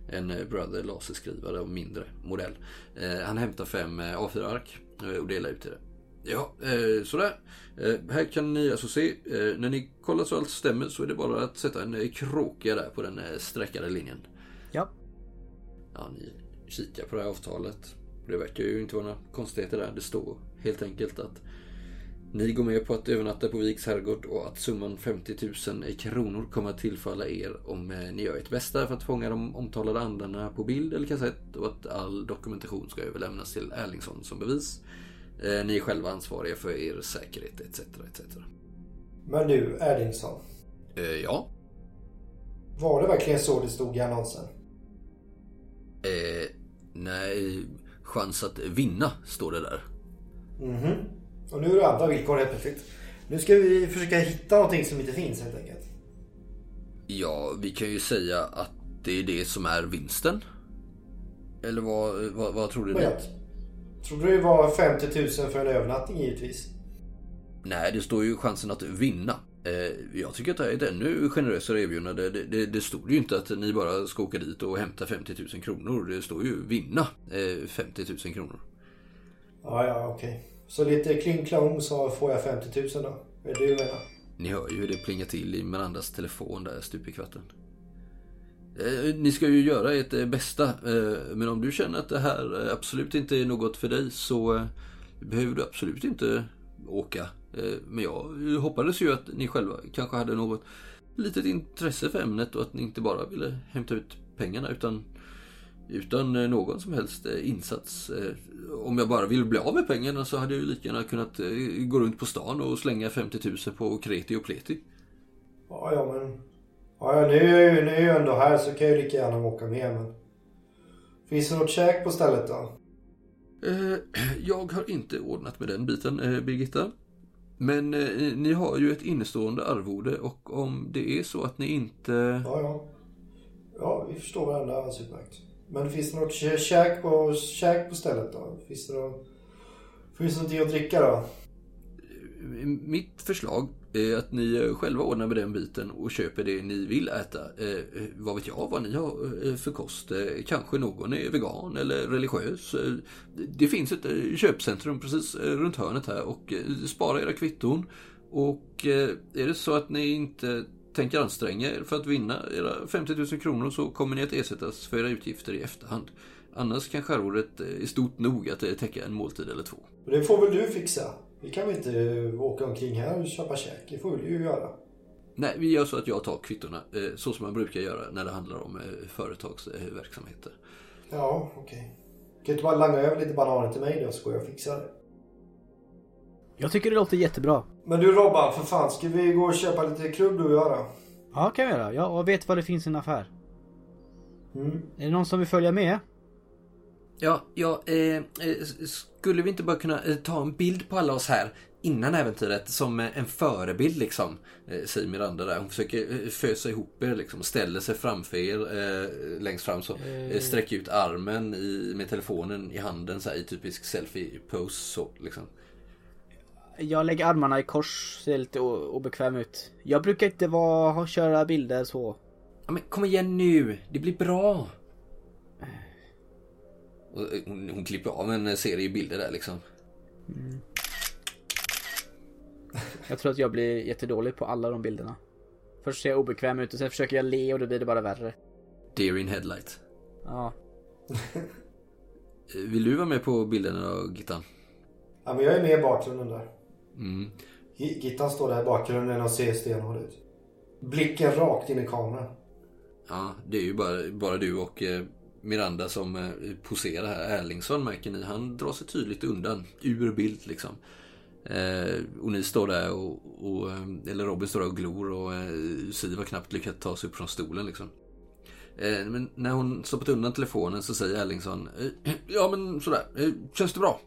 En eh, Brother laserskrivare av mindre modell. Eh, han hämtar fem eh, A4-ark eh, och delar ut till det. Ja, sådär. Här kan ni alltså se, när ni kollar så allt stämmer så är det bara att sätta en kråka där på den streckade linjen. Ja. Ja, ni kikar på det här avtalet. Det verkar ju inte vara några konstigheter där. Det står helt enkelt att ni går med på att övernatta på Viks herrgård och att summan 50 000 kronor kommer att tillfalla er om eh, ni gör ert bästa för att fånga de omtalade andarna på bild eller kassett och att all dokumentation ska överlämnas till Erlingsson som bevis. Eh, Ni är själva ansvariga för er säkerhet etc. etc. Men du, Erdingsson. Eh, Ja. Var det verkligen så det stod i annonsen? Eh, nej, chans att vinna står det där. Mhm. Och nu är det andra villkor helt plötsligt. Nu ska vi försöka hitta någonting som inte finns helt enkelt. Ja, vi kan ju säga att det är det som är vinsten. Eller vad, vad, vad tror du? Jag trodde det var 50 000 för en övernattning givetvis. Nej, det står ju chansen att vinna. Eh, jag tycker att det är ett ännu generösare erbjudande. Det, det, det stod ju inte att ni bara ska åka dit och hämta 50 000 kronor. Det står ju vinna eh, 50 000 kronor. Ja, ja, okej. Så lite kling klong så får jag 50 000 då. Är det du menar? Ni hör ju hur det plingar till i Mirandas telefon där stup i kvarten. Eh, ni ska ju göra ert eh, bästa. Eh, men om du känner att det här absolut inte är något för dig så behöver du absolut inte åka. Men jag hoppades ju att ni själva kanske hade något litet intresse för ämnet och att ni inte bara ville hämta ut pengarna utan utan eh, någon som helst eh, insats. Eh, Om jag bara vill bli av med pengarna så hade jag ju lika gärna kunnat gå runt på stan och slänga 50 000 på kreti och pleti. Ja, ja, men... Ja, ja, nu är jag ju, nu är jag ändå här så kan jag ju lika gärna åka med, men... Finns det något käk på stället då? Jag har inte ordnat med den biten, Birgitta. Men ni har ju ett innestående arvode och om det är så att ni inte... Ja, ja. Ja, vi förstår varandra alldeles utmärkt. Men finns det något käk på, käk på stället då? Finns det något... Finns det någonting att dricka då? Mitt förslag är att ni själva ordnar med den biten och köper det ni vill äta. Eh, vad vet jag vad ni har eh, för kost? Eh, kanske någon är vegan eller religiös. Eh, det finns ett eh, köpcentrum precis eh, runt hörnet här och eh, spara era kvitton. Och eh, är det så att ni inte tänker anstränga er för att vinna era 50 000 kronor så kommer ni att ersättas för era utgifter i efterhand. Annars kan arvodet är stort nog att eh, täcka en måltid eller två. Det får väl du fixa? Vi kan väl inte åka omkring här och köpa käk? Det får väl du göra? Nej, vi gör så att jag tar kvittona eh, så som man brukar göra när det handlar om eh, företagsverksamheter. Ja, okej. Kan du inte bara langa över lite bananer till mig då så går jag och fixar det. Jag tycker det låter jättebra. Men du Robban, för fan. Ska vi gå och köpa lite krubb du och jag då? Ja, kan vi göra. Jag vet var det finns en affär. Mm. Är det någon som vill följa med? Ja, ja eh, eh, skulle vi inte bara kunna eh, ta en bild på alla oss här innan äventyret som eh, en förebild liksom? Eh, säger Miranda där. Hon försöker fösa ihop er liksom. Ställer sig framför er eh, längst fram så. Eh, sträcker ut armen i, med telefonen i handen så här, i typisk selfie-pose så liksom. Jag lägger armarna i kors, ser lite obekväm ut. Jag brukar inte vara, ha, köra bilder så. Ja, men kom igen nu, det blir bra. Och eh, hon, hon klipper av en serie bilder där liksom. Jag tror att jag blir jättedålig på alla de bilderna. Först ser jag obekväm ut och sen försöker jag le och då blir det bara värre. Deer in headlight. Ja. Vill du vara med på bilderna då, Gittan? Ja, men jag är med i bakgrunden där. Mm. Gi- Gittan står där i bakgrunden och ser stenhård ut. Blicken rakt in i kameran. Ja, det är ju bara, bara du och eh, Miranda som eh, poserar här. Erlingsson märker ni, han drar sig tydligt undan. Ur bild liksom. Eh, och ni står där och, och eh, eller Robin står där och glor och eh, Siv har knappt lyckats ta sig upp från stolen liksom. Eh, men när hon stoppat undan telefonen så säger Erlingsson Ja men sådär, känns det bra?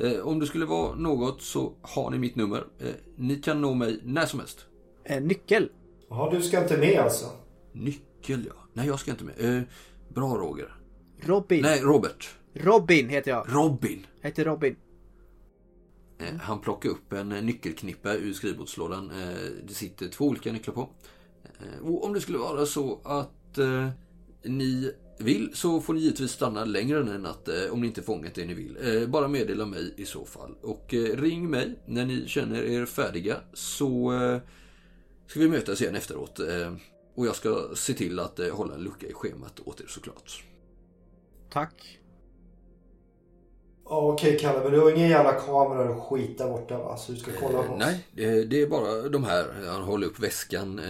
Eh, om det skulle vara något så har ni mitt nummer. Eh, ni kan nå mig när som helst. En nyckel. Jaha, du ska inte med alltså? Nyckel ja. Nej jag ska inte med. Eh, bra Roger. Robin. Nej Robert. Robin heter jag. Robin. Jag heter Robin. Eh, Han plockar upp en eh, nyckelknippa ur skrivbordslådan. Eh, Det sitter två olika nycklar på. Eh, Och om det skulle vara så att eh, ni vill så får ni givetvis stanna längre än en natt eh, om ni inte fångat det ni vill. Eh, Bara meddela mig i så fall. Och eh, ring mig när ni känner er färdiga så ska vi mötas igen efteråt. Och jag ska se till att hålla en lucka i schemat åt er såklart. Tack. Ja, Okej Kalle, men du har ingen jävla kamera och skit där borta va? Så du ska kolla på oss? Nej, det, är bara de här. Han håller upp väskan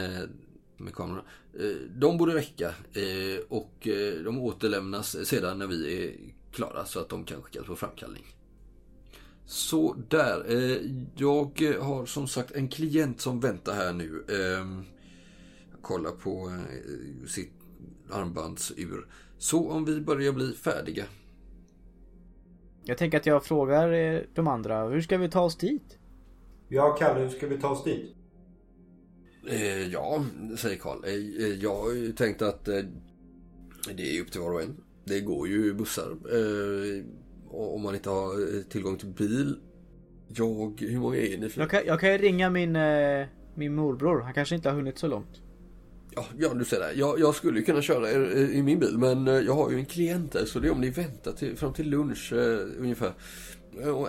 med kameran. Eh, de borde räcka. Eh, och eh, de återlämnas sedan när vi är klara så att de kan skickas på framkallning. Så där. Jag har som sagt en klient som väntar här nu. Jag kollar på sitt armbandsur. Så om vi börjar bli färdiga. Jag tänker att jag frågar de andra. Hur ska vi ta oss dit? Ja Kalle, hur ska vi ta oss dit? Eh, ja, säger Karl. Eh, eh, jag har ju tänkt att eh, det är upp till var och en. Det går ju bussar. Eh, om man inte har eh, tillgång till bil. Jag, hur många är ni? För? Jag kan, jag kan ju ringa min, min morbror. Han kanske inte har hunnit så långt. Ja, ja, du ser det. Jag, jag skulle ju kunna köra er i min bil men jag har ju en klient där så det är om ni väntar till, fram till lunch ungefär.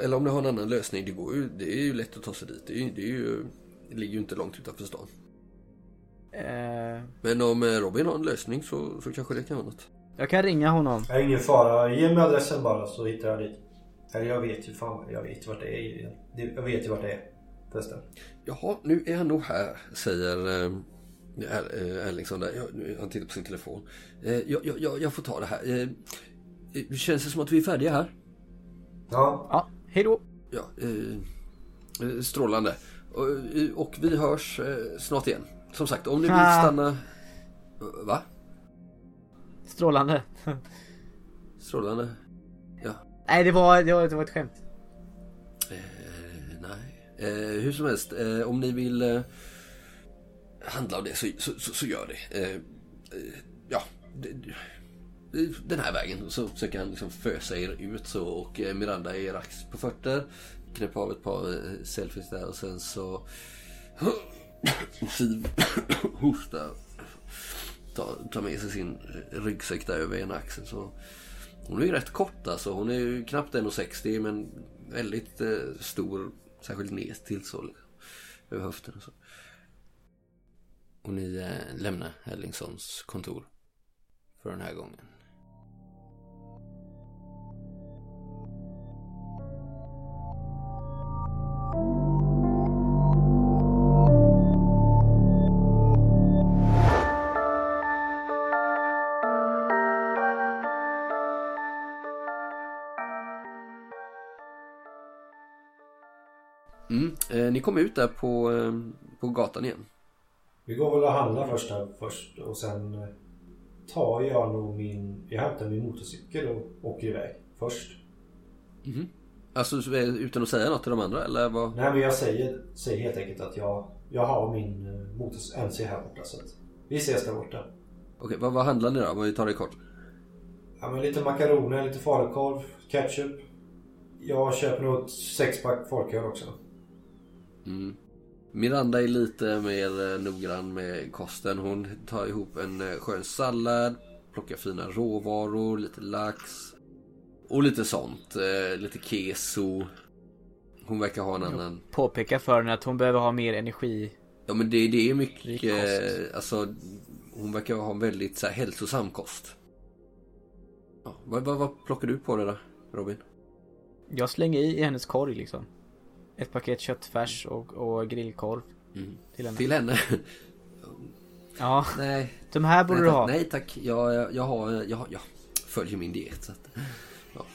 Eller om ni har en annan lösning. Det, går ju, det är ju lätt att ta sig dit. Det, är, det, är ju, det ligger ju inte långt utanför stan. Eh, Men om eh, Robin har en lösning så, så kanske det kan vara något. jag kan ringa honom. Jag har ingen fara. Ge mig adressen bara så hittar jag dit. Eller jag vet ju fan, jag vet ju vart det är. Jag vet ju vart det är. Förresten. Jaha, nu är han nog här, säger eh, eh, Erlingsson där. Ja, nu- Han tittar på sin telefon. Eh, jag, jag, jag, jag får ta det här. Eh, känns det som att vi är färdiga här? Ja, Ja, hej då. Ja, eh, strålande. Och, och vi hörs snart igen. Som sagt, om ni vill Ah. stanna... Va? Strålande. Strålande? Ja. Nej, det var, det var, det var ett skämt. Eh, nej. Eh, hur som helst, eh, om ni vill eh, handla av det så, så, så, så gör det. Eh, eh, ja, den här vägen så försöker han liksom fösa er ut så och Miranda är rax på fötter. Knäpper av ett par selfies där och sen så hostar. Tar, tar med sig sin ryggsäck där över en axel. så hon är ju rätt kort alltså. Hon är ju knappt 1,60 men väldigt eh, stor. Särskilt ner till så liksom. Över höften och så. Och ni eh, lämnar Ellingsons kontor. För den här gången. Ni kom ut där på, eh, på gatan igen. vi går väl och handlar först här först och sen eh, tar jag nog min... Jag hämtar min motorcykel och åker iväg först. Alltså så, eh, utan att säga något till de andra eller vad? Nej men jag säger, säger helt enkelt att jag, jag har min motors MC här borta så att vi ses där borta. Okej, vad, vad handlar ni då? Om vi tar det kort. Ja men lite makaroner, lite falukorv, ketchup. Jag köper nog ett sexpack folköl också. Miranda är lite mer eh, noggrann med kosten. Hon tar ihop en eh, skön sallad, plockar fina råvaror, lite lax. och lite sånt. Eh, lite keso. Hon verkar ha en annan... Påpeka för henne att hon behöver ha mer energi. Ja men det, det är mycket, kost. alltså hon verkar ha en väldigt så här, hälsosam kost. Ja, vad, vad, vad plockar du på det då, Robin? Jag slänger i hennes korg liksom. Ett paket köttfärs och, och grillkorv. Mm. Till henne. Till henne? Ja, nej. de här borde nej, du ha. Nej tack, jag, jag, jag har, jag, jag följer min diet så att, ja.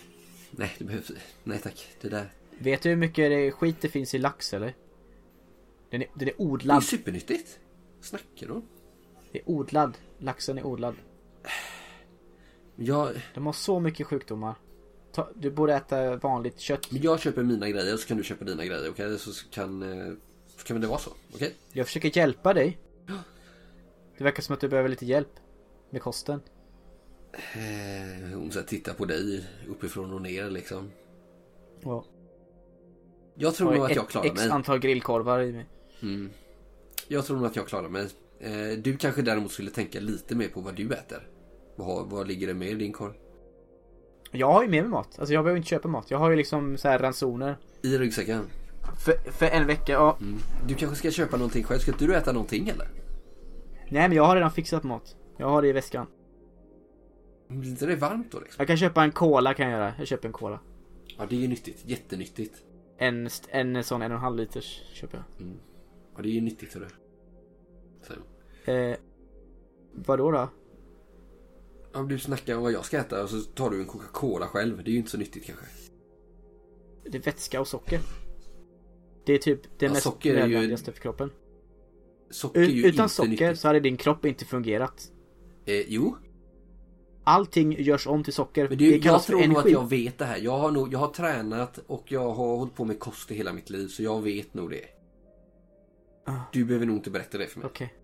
Nej, det behövs, nej tack, det där. Vet du hur mycket det, skit det finns i lax eller? Den är, den är Det är odlad. supernyttigt. Snackar du? Det är odlad. Laxen är odlad. Jag, De har så mycket sjukdomar. Ta, du borde äta vanligt kött. men jag köper mina grejer så kan du köpa dina grejer, okej? Så kan, eh, kan det vara så, okej? Jag försöker hjälpa dig. Det verkar som att du behöver lite hjälp. Med kosten. Eh, hon så tittar på dig uppifrån och ner liksom. Ja. Jag tror nog att jag klarar X mig. antal grillkorvar i mig. Mm. Jag tror nog att jag klarar mig. Eh, du kanske däremot skulle tänka lite mer på vad du äter. Vad, vad ligger det med i din korg? Jag har ju med mig mat. Alltså jag behöver inte köpa mat. Jag har ju liksom så här ransoner. I ryggsäcken? För, för en vecka, ja. Mm. Du kanske ska köpa någonting själv? Ska inte du äta någonting eller? Nej men jag har redan fixat mat. Jag har det i väskan. Blir inte det varmt då liksom? Jag kan köpa en cola kan jag göra. Jag köper en cola. Ja det är ju nyttigt, jättenyttigt. En, en sån en och en halv liters köper jag. Ja det är ju nyttigt för det. Eh, vadå då? Om du snackar om vad jag ska äta och så tar du en Coca-Cola själv. Det är ju inte så nyttigt kanske. Det är vätska och socker. Det är typ det Ja, mest är ju- nödvändigaste för kroppen. Socker är ju utan socker nyttigt. så hade din kropp inte fungerat. Eh, jo, Allting görs om till socker. Men det, jag kallas för tror nog att jag vet det här. Jag har, nog, jag har tränat och jag har hållit på med kost i hela mitt liv så jag vet nog det. Ah. Du behöver nog inte berätta det för mig. Okej.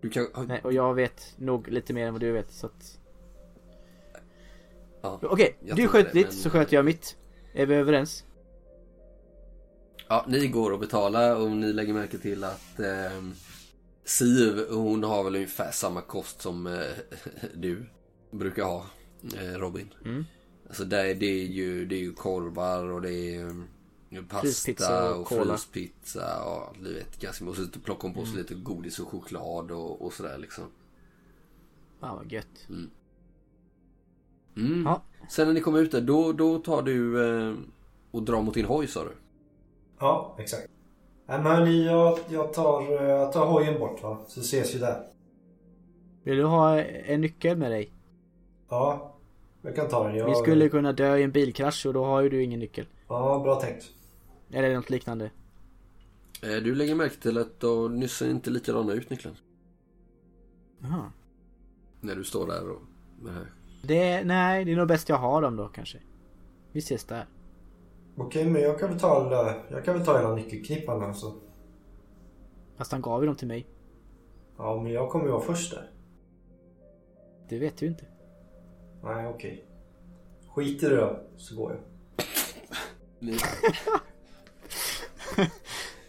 Du kan, Nej, och jag vet nog lite mer än vad du vet så att... ja. Okej, du tror sköt det, ditt men- så sköt jag mitt. Är vi överens? ja, ni går och betalar och ni lägger märke till att eh, Siv, hon har väl ungefär samma kost som eh, du brukar ha, eh, Robin. Mm. Alltså där, det, är ju, det är ju korvar och det är eh, pasta och och fryspizza och du vet ganska. Och så plockar hon på sig lite godis och choklad och, och sådär liksom. Fan vad gött. Mm. Ja. Sen när ni kommer ut där, då, då tar du eh, och drar mot din hoj sa du? Ja, exakt. Nej men hörni, jag, jag, tar, eh, jag tar hojen bort va. Så ses vi där. Vill du ha en nyckel med dig? Ja, jag kan ta den. Jag, Vi skulle kunna dö i en bilkrasch och då har ju du ingen nyckel. Ja, bra tänkt. Eller något liknande. Eh, du lägger märke till att de ser inte likadana ut Niklas. Jaha. När du står där och med det här. Det, nej, det är nog bäst jag har dem då kanske. Vi ses där. Okej, men jag kan väl ta, alla- jag kan väl ta hela nyckelknippan alltså. Fast han gav ju dem till mig. Ja, men jag kommer ju vara först där. Det vet du inte. Nej, okej. Skit i det då, så går jag. Ni...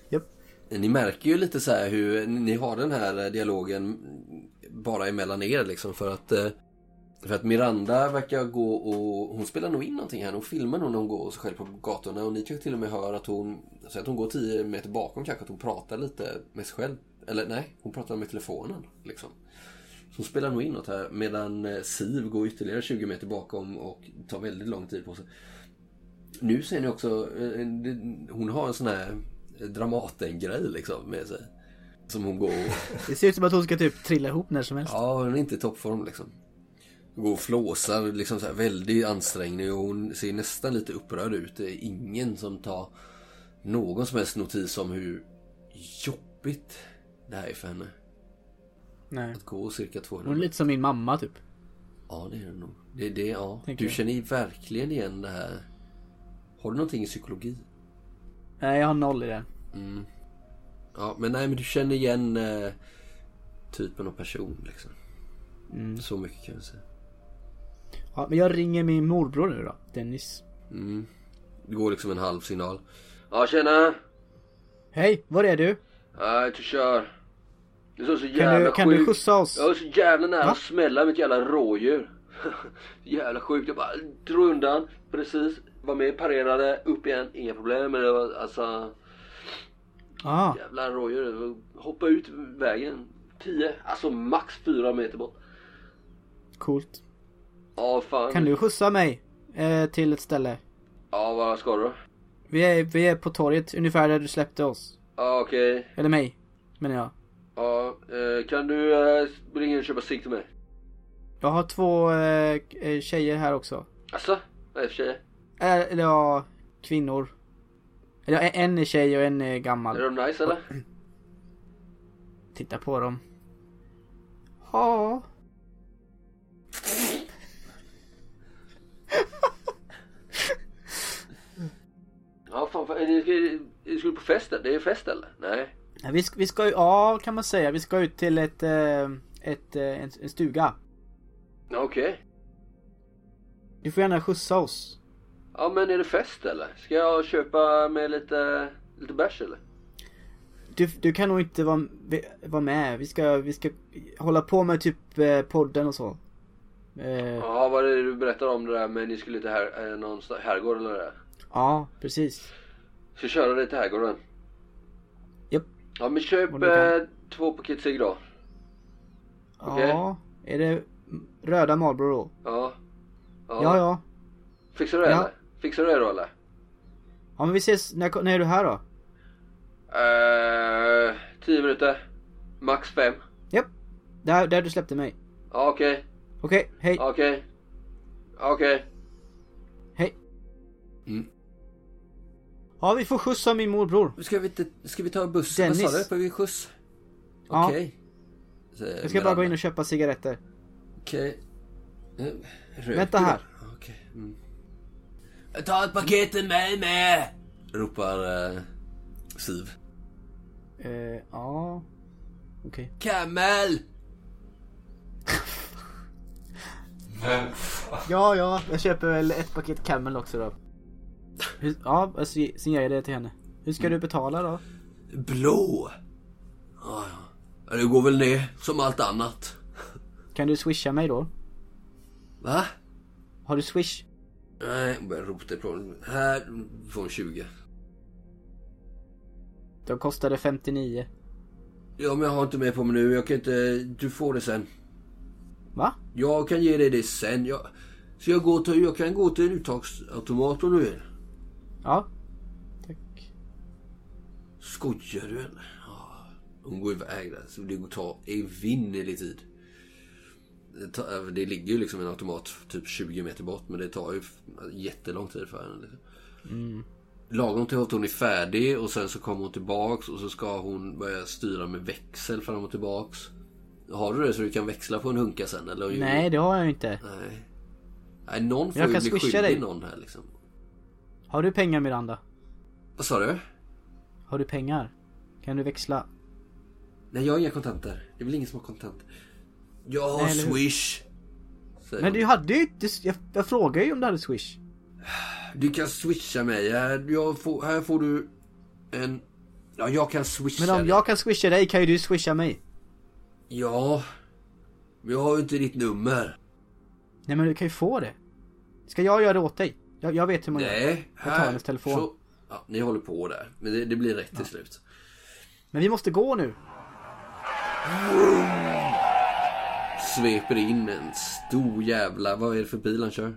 Japp. Ni märker ju lite så här hur ni har den här dialogen bara emellan er liksom för att eh, för att Miranda verkar gå och hon spelar nog in någonting här. Hon filmar nog när hon går sig själv på gatorna och ni kan till och med höra att hon så att hon går 10 meter bakom kanske att hon pratar lite med sig själv. Eller nej, hon pratar med telefonen liksom. Så hon spelar nog in något här medan eh, Siv går ytterligare 20 meter bakom och tar väldigt lång tid på sig. Nu ser ni också, eh, hon har en sån här Dramaten-grej liksom med sig. Som hon går och... Det ser ut som att hon ska typ trilla ihop när som helst. Ja, hon är inte i toppform liksom. Går och flåsar, liksom så här väldigt ansträngning och hon ser nästan lite upprörd ut. Det är ingen som tar någon som helst notis om hur jobbigt det här är för henne. Nej. Att gå cirka 200 Hon är lite som min mamma typ. Ja, det är det nog. Det är det, ja. Tänker Du jag. känner ju verkligen igen det här. Har du någonting i psykologi? Nej, jag har noll i det. Ja, men nej, men du känner igen eh, typen av person liksom. Mm. Så mycket kan jag säga. Ja, men jag ringer min morbror nu då. Dennis. Det går liksom en halv signal. Ja, tjena! Hej, var är du? Ja, jag kör. Det är så, så Kan jävla du, kan du sjukt. skjutsa oss? Jag var så jävla nära Va? att smälla med ett jävla rådjur. Jävla sjukt. Jag bara drog undan. Precis. Var med, parerade, upp igen. Inga problem. Men det var alltså Ah, jävla rådjur. Hoppa ut vägen. 10, alltså max 4 meter bort. coolt. Ja fan. Kan du skjutsa mig eh, till ett ställe? Ja vad ska du? Vi är, vi är på torget, ungefär där du släppte oss. Ja okej. Eller mig, menar jag. Ja, eh, kan du eh, ringa och köpa cigg till mig? Jag har två eh, eh, tjejer här också. Asså? Vad är det för tjejer? Eh, Eller ja, kvinnor. Eller en är tjej och en är Är gammal. de nice eller? Titta på dem. Ja. Ja fan, fan ni, ska, ni ska på fest? Det är fest eller? Nej. Ja, Vi ska, vi ska, ja kan man säga. Vi ska ut till ett, eh, ett, eh, en, en stuga. Okej. Du får gärna skjutsa oss. Ja men är det fest eller? Ska jag köpa med lite, lite bärs eller? Du, du kan nog inte vara, vara med. Vi ska, vi ska hålla på med typ eh, podden och så. Ja vad är det du berättar om det där med ni skulle till här, någon herrgård eller det där? Ja, precis. Ska köra dig till herrgården? Japp. Ja men köp Om du kan. eh, två paket cigg då. Okej. Ja, är det röda Marlboro då? Ja. Ja, ja. Fixar du det Ja. eller? Fixar du det då eller? Ja men vi ses, när, när är du här då? Eh, tio minuter. Max fem. Japp. Där, där du släppte mig. Ja okej. Okej, hej. Okej. Okej. Hej. Mm. Ja, vi får skjutsa min morbror. Ska vi, inte, ska vi ta bussen? Dennis. Vad sa du? Får vi skjuts? Ja. Okej. Så, Jag ska bara gå in och köpa cigaretter. Okej. Eh, röker Vänta här. Okej. Mm. Ta ett paket till mig med! Ropar eh, Siv. Eh, ja. Okej. Camel! Ja, ja. Jag köper väl ett paket Camel också då. Hur, ja, alltså, ger jag det till henne. Hur ska du betala då? Blå! Ja, ja. Det går väl ner som allt annat. Kan du swisha mig då? Va? Har du swish? Nej, jag börjar rota på Här får hon 20. De kostade 59. Ja, men jag har inte med på mig nu. Jag kan inte... Du får det sen. Va? Jag kan ge dig det sen. Jag... Så jag, går till, jag kan gå till en uttagsautomat om du vill. Ja. Tack. Skojar du eller? Ja. Hon går iväg där. Så det tar evinnerlig tid. Det, tar, det ligger ju liksom en automat typ 20 meter bort. Men det tar ju jättelång tid för henne. Liksom. Lagom till att hon är färdig och sen så kommer hon tillbaks och så ska hon börja styra med växel fram och tillbaks. Har du det så du kan växla på en hunka sen eller? Nej, det har jag inte. Nej. Nej, någon får Jag ju kan bli skyldig dig. någon här liksom. Har du pengar Miranda? Vad sa du? Har du pengar? Kan du växla? Nej, jag har inga kontanter. Det är väl ingen som har kontanter. Jag har Nej, swish. Men hon. du hade ju inte... Jag, jag frågade ju om du hade swish. Du kan swisha mig. Här, får, här får du en... Ja, jag kan swisha Men om dig. jag kan swisha dig kan ju du swisha mig. Ja. Men jag har ju inte ditt nummer. Nej men du kan ju få det. Ska jag göra det åt dig? Jag, jag vet hur man gör. Nej, Jag tar hennes telefon. Så, ja, ni håller på där. Men det, det blir rätt till slut. Men vi måste gå nu. Sveper in en stor jävla... Vad är det för bil han kör?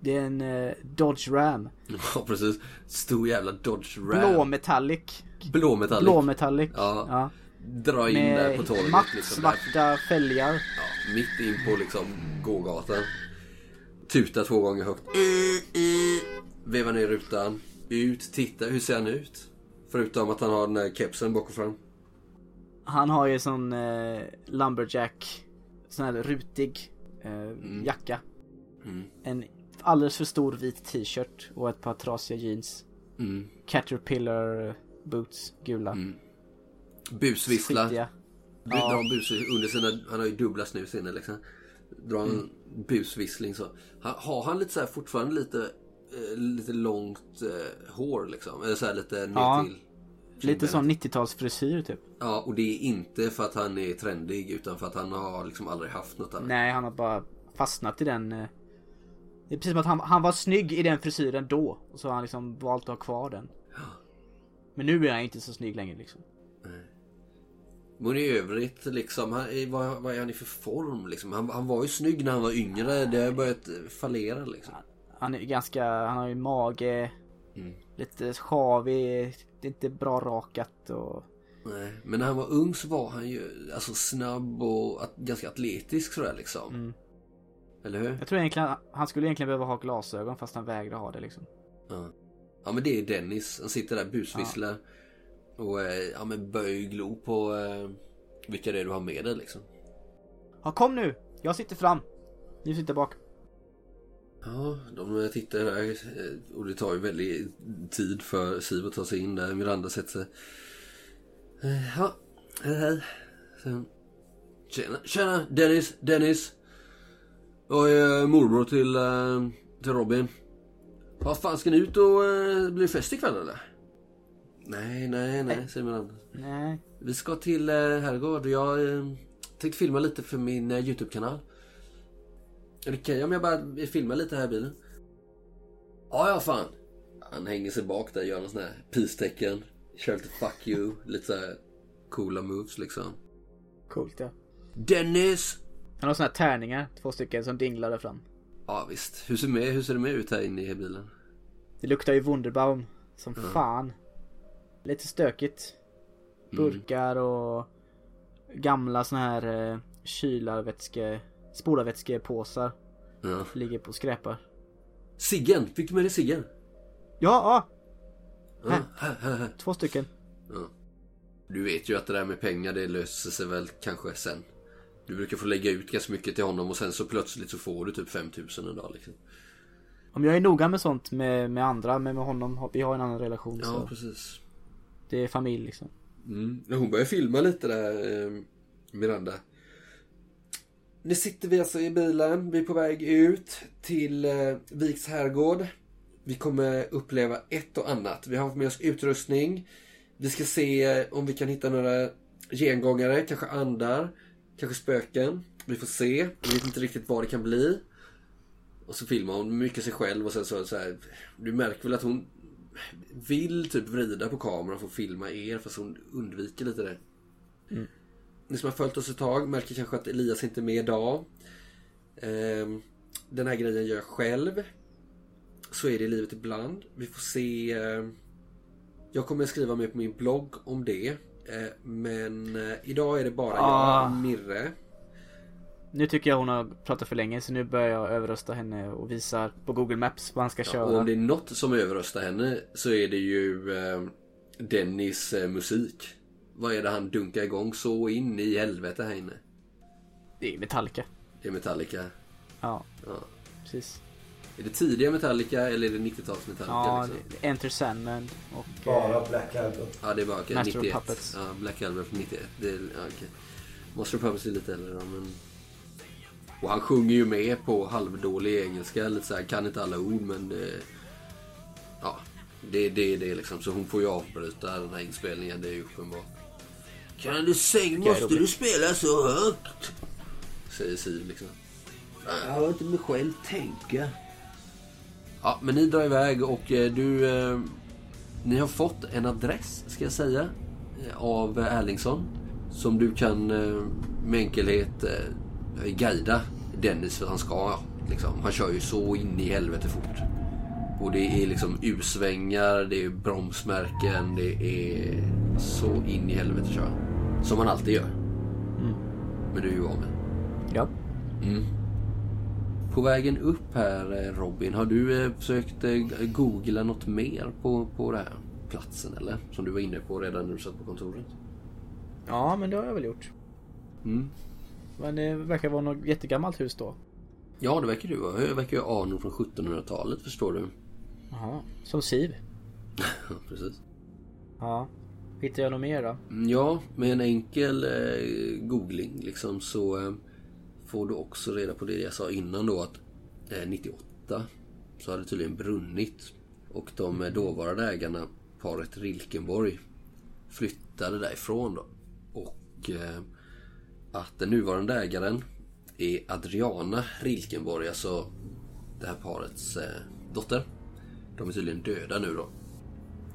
Det är en eh, Dodge Ram. Ja, precis. Stor jävla Dodge Ram. Blå metallic. Blå metallic. Blå metallic. Ja. ja. Dra in där på Med torget. matt liksom, svarta fälgar. Ja, mitt in på liksom gågatan. Tuta två gånger högt. Veva ner rutan. Ut, titta. Hur ser han ut? Förutom att han har den här kepsen bak och fram. Han har ju sån eh, lumberjack. Sån här rutig eh, jacka. Mm. En alldeles för stor vit t-shirt och ett par trasiga jeans. Mm. Caterpillar boots, gula. Busvissla. Skitiga. Ja. Ja. Drar en bus under sina, han har ju dubbla snus inne liksom. Drar Mm. Busvissling så. Han, har han lite så här fortfarande lite, eh, lite långt eh, hår liksom? Eller så här lite ner Ja. till. Lite sån 90-talsfrisyr typ. Ja, och det är inte för att han är trendig utan för att han har liksom aldrig haft något annat. Nej, han har bara fastnat i den. eh, Det är precis som att han, han var snygg i den frisyren då. Och så har han liksom valt att ha kvar den. Men nu är han inte så snygg längre liksom. Men i övrigt liksom, han, vad, vad är han i för form liksom? Han, han var ju snygg när han var yngre. Det har börjat fallera liksom. Han är ganska, han har ju mage. Mm. Lite sjavig. Det är inte bra rakat och... Nej, men när han var ung så var han ju alltså snabb och att, ganska atletisk sådär liksom. Mm. Eller hur? Jag tror egentligen, han skulle egentligen behöva ha glasögon fast han vägrar ha det liksom. Ja. ja men det är Dennis. Han sitter där busvisslar. Och eh, ja men böj glo på eh, vilka det är du har med dig liksom. Ja kom nu! Jag sitter fram. Ni sitter bak. Ja, de tittar där eh, och det tar ju väldigt tid för Siv att ta sig in där. Miranda sätter sig. Eh, Ja, hej hej. Sen, tjena, tjena Dennis, Dennis. Jag är morbror till, eh, till Robin. Vad fan ska ni ut och eh, bli fest ikväll eller? Nej, nej, nej, säger Miranda. Nej. Vi ska till eh, herrgård. Jag eh, tänkte filma lite för min eh, Youtube-kanal. Är det okej om jag bara filmar lite här i bilen? Ja, ja fan. Han hänger sig bak där, gör någon sån här peace-tecken. Kör lite fuck you, lite så här coola moves liksom. Coolt ja. Dennis! Han har såna här tärningar, två stycken som dinglar där fram. Ja visst. Hur ser, med, hur ser det med ut här inne i bilen? Det luktar ju Wunderbaum som fan. Lite stökigt. Burkar och gamla såna här eh, kylarvätske, spolarvätskepåsar Ja. ligger på skräpar. Siggen! Fick du med dig ciggen? Ja, ja! Ja, här, här. Två stycken. Ja. Du vet ju att det där med pengar det löser sig väl kanske sen. Du brukar få lägga ut ganska mycket till honom och sen så plötsligt så får du typ 5000 en dag liksom. Om jag är noga med sånt med, med andra, men med honom, vi har en annan relation Ja, så precis det är familj liksom. Mm. Hon börjar filma lite där, eh, Miranda. Nu sitter vi alltså i bilen. Vi är på väg ut till eh, Viks herrgård. Vi kommer uppleva ett och annat. Vi har haft med oss utrustning. Vi ska se eh, om vi kan hitta några gengångare, kanske andar, kanske spöken. Vi får se. Vi vet inte riktigt vad det kan bli. Och så filmar hon mycket sig själv och sen så, så här, Du märker väl att hon vill typ vrida på kameran för att filma er fast hon undviker lite det. Ni som har följt oss ett tag märker kanske att Elias inte är med idag. Ehm, den här grejen gör jag själv. Så är det i livet ibland. Vi får se. eh, jag kommer skriva mer på min blogg om det. Eh, men eh, idag är det bara Ah. jag, Mirre. Nu tycker jag hon har pratat för länge så nu börjar jag överrösta henne och visar på Google Maps vad han ska Och köra. om det är något som överröstar henne så är det ju eh, Dennis eh, musik. Vad är det han dunkar igång så in i helvete här inne? Det är Metallica. Det är Metallica. Ja, Ja. precis. Är det tidiga Metallica eller är det 90-tals Metallica? Ja, liksom? Enter Sandman och... eh, Bara Black Album. ja det var okej, Master of 91. Puppets. Ja, Black Album från 91. Det är, ja, okej. Master of Puppets är lite äldre då, men... Och han sjunger ju med på halvdålig engelska, lite så här, kan inte alla ord men det... Ja, det är det, det liksom. Så hon får ju avbryta den här inspelningen, det är ju uppenbart. Kan du säng, måste du spela så högt? Säger Siv liksom. Jag hör inte mig själv tänka. Ja, men ni drar iväg och eh, du... Eh, ni har fått en adress, ska jag säga, eh, av Erlingsson. Som du kan eh, med enkelhet eh, guida Dennis för han ska. Liksom. Han kör ju så in i helvete fort. Och det är liksom U-svängar, det är bromsmärken, det är så in i helvete kör han. Som han alltid gör. Men du är ju av med. Ja. På vägen upp här eh, Robin, har du eh, försökt eh, googla något mer på, på den här platsen eller? Som du var inne på redan när du satt på kontoret. Ja, men det har jag väl gjort. Mm. Men det verkar vara något jättegammalt hus då. Ja, det verkar du vara. Det verkar ju anor från 1700-talet förstår du. Jaha. Som Siv. Ja, precis. Ja. Hittar jag något mer då? Mm, Ja, med en enkel eh, googling liksom så eh, får du också reda på det jag sa innan då att eh, 98 så hade det tydligen brunnit och de eh, dåvarande ägarna, paret Rilkenborg, flyttade därifrån då. Och eh, att den nuvarande ägaren är Adriana Rilkenborg, alltså det här parets eh, dotter. De är tydligen döda nu då.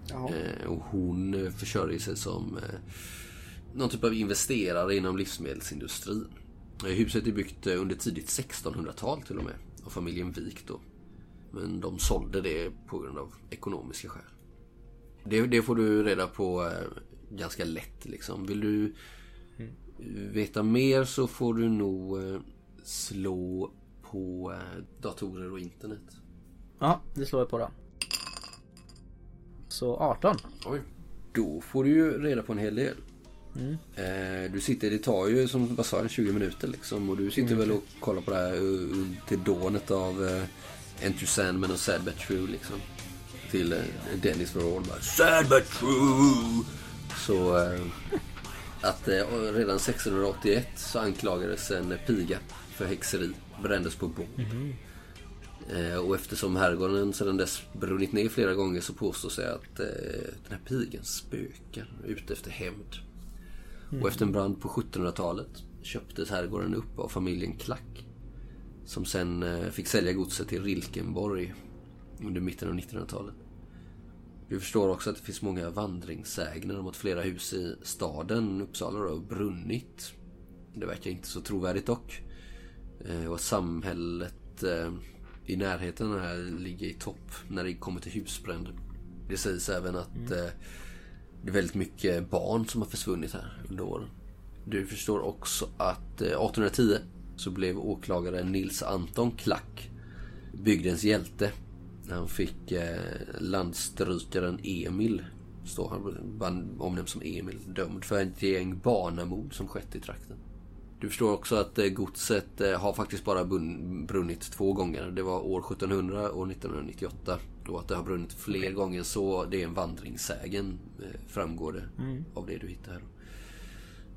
Jaha. Eh, och hon eh, försörjer sig som någon typ av investerare inom livsmedelsindustrin. Huset är byggt under tidigt 1600-tal till och med. Av familjen Wik då. Men de sålde det på grund av ekonomiska skäl. Det, det får du reda på ganska lätt liksom. Vill du veta mer så får du nog eh, slå på eh, datorer och internet. Ja, det slår jag på då. Så 18. Oj. Då får du ju reda på en hel del. Eh, du sitter, det tar ju som vad sa jag, 20 minuter liksom. Och du sitter väl och kollar på det här till dånet av Enter Sandman och Sad But True liksom. Till Dennis for All bara Sad But True! Så eh, att eh, redan 1681 så anklagades en piga för häxeri. Brändes på bord. Eh, och eftersom herrgården sedan dess brunnit ner flera gånger så påstås det att eh, den här pigan spökar ute efter hämnd. Och efter en brand på 1700-talet köptes herrgården upp av familjen Klack. Som sen eh, fick sälja godset till Rilkenborg under mitten av 1900-talet. Vi förstår också att det finns många vandringssägner om att flera hus i staden Uppsala har brunnit. Det verkar inte så trovärdigt dock. Eh, Och samhället eh, i närheten här ligger i topp när det kommer till husbränder. Det sägs även att eh, det är väldigt mycket barn som har försvunnit här under åren. Du förstår också att eh, 1810 så blev åklagaren Nils Anton Klack bygdens hjälte. När han fick eh, landstrykaren Emil, står han omnämns som Emil, dömd för ett gäng barnamord som skett i trakten. Du förstår också att eh, godset eh, har faktiskt bara brunnit två gånger. Det var år 1700 och 1998. Och att det har brunnit fler gånger så det är en vandringssägen eh, framgår det av det du hittar här.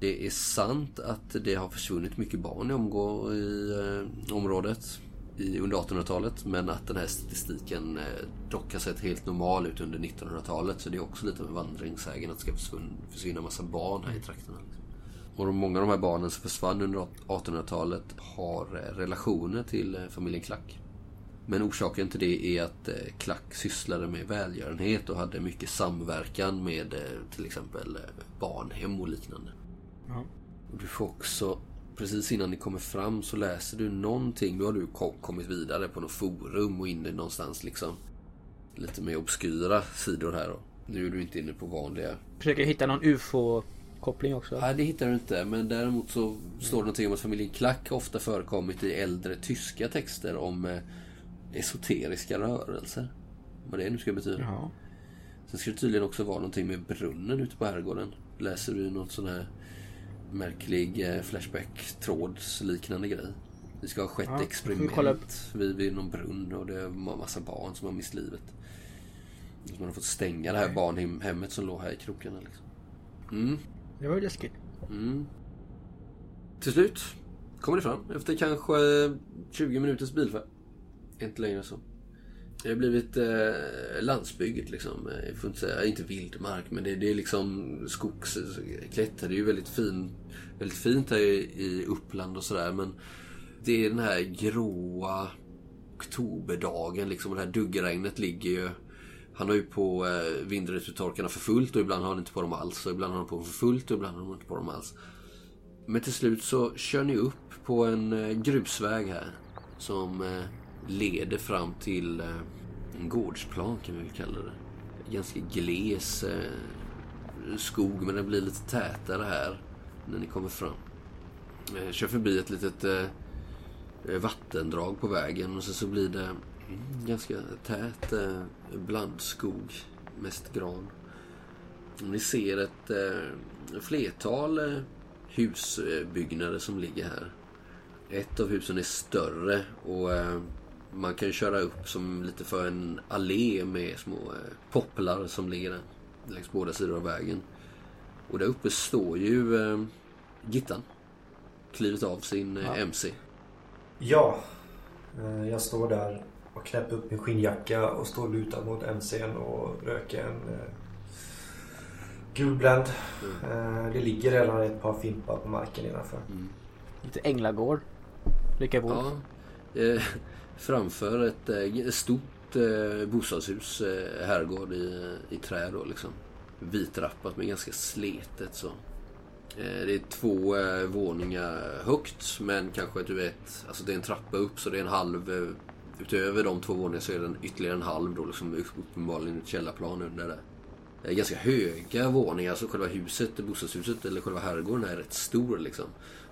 Det är sant att det har försvunnit mycket barn i, omgå- i området i, under 1800-talet. Men att den här statistiken eh, dock har sett helt normal ut under 1900-talet. Så det är också lite med vandringssägen att det ska försvinna, försvinna massa barn här i trakterna. Liksom. Och många av de här barnen som försvann under 1800-talet har eh, relationer till eh, familjen Klack. Men orsaken till det är att Klack sysslade med välgörenhet och hade mycket samverkan med till exempel barnhem och liknande. Ja. Du får också, precis innan ni kommer fram så läser du någonting. Nu har du ko- kommit vidare på något forum och inne någonstans liksom. Lite mer obskyra sidor här då. Nu är du inte inne på vanliga Försöker hitta någon ufo-koppling också. Nej, det hittar du inte. Men däremot så står det någonting om att familjen Klack ofta förekommit i äldre tyska texter om eh, esoteriska rörelser. Vad det nu ska betyda. Jaha. Sen ska det tydligen också vara någonting med brunnen ute på herrgården. Läser du någon sån här märklig eh, flashback-trådsliknande grej. Det ska ha skett Ja, experiment vi vid, vid någon brunn och det är en massa barn som har mist livet. Så man har fått stänga det här barnhemmet som låg här i krokarna. Liksom. Mm. Det var ju läskigt. Mm. Till slut kommer det fram efter kanske 20 minuters bilfärd. Inte längre så. Det har blivit eh, landsbygd liksom. Jag får inte säga, inte vildmark men det, det är liksom skogsklätter. Det är ju väldigt, fin, väldigt fint här i, i Uppland och sådär men det är den här gråa oktoberdagen liksom. Och det här duggregnet ligger ju han har ju på eh, vindrutetorkarna för fullt och ibland har han inte på dem alls. Och ibland har han på dem för fullt och ibland har han inte på dem alls. Men till slut så kör ni upp på en eh, grusväg här. Som eh, leder fram till eh, en gårdsplan kan vi väl kalla det. Ganska gles eh, skog men den blir lite tätare här när ni kommer fram. Jag kör förbi ett litet vattendrag på vägen och sen så blir det mm, ganska tät blandskog. Mest gran. Ni ser ett flertal husbyggnader som ligger här. Ett av husen är större och man kan köra upp som lite för en allé med små eh, popplar som ligger längs båda sidor av vägen. Och där uppe står ju eh, Gittan. Klivit av sin eh, Ja. MC. Ja, eh, jag står där och knäpper upp min skinnjacka och står lutad mot MCn och röker en eh, gulbländ. Eh, det ligger redan ett par fimpar på marken innanför. Lite änglagård. Lika bor. Ja, eh, framför eh, ett stort eh, bostadshus, eh, herrgård i, i trä då liksom. Vitrappat men ganska sletet så. Eh, det är två eh, våningar högt men kanske du vet, alltså det är en trappa upp så det är en halv Utöver de två våningarna så är det ytterligare en halv då liksom uppenbarligen ett källarplan under där. är ganska höga våningar, alltså själva huset, bostadshuset eller själva herrgården är rätt stor liksom.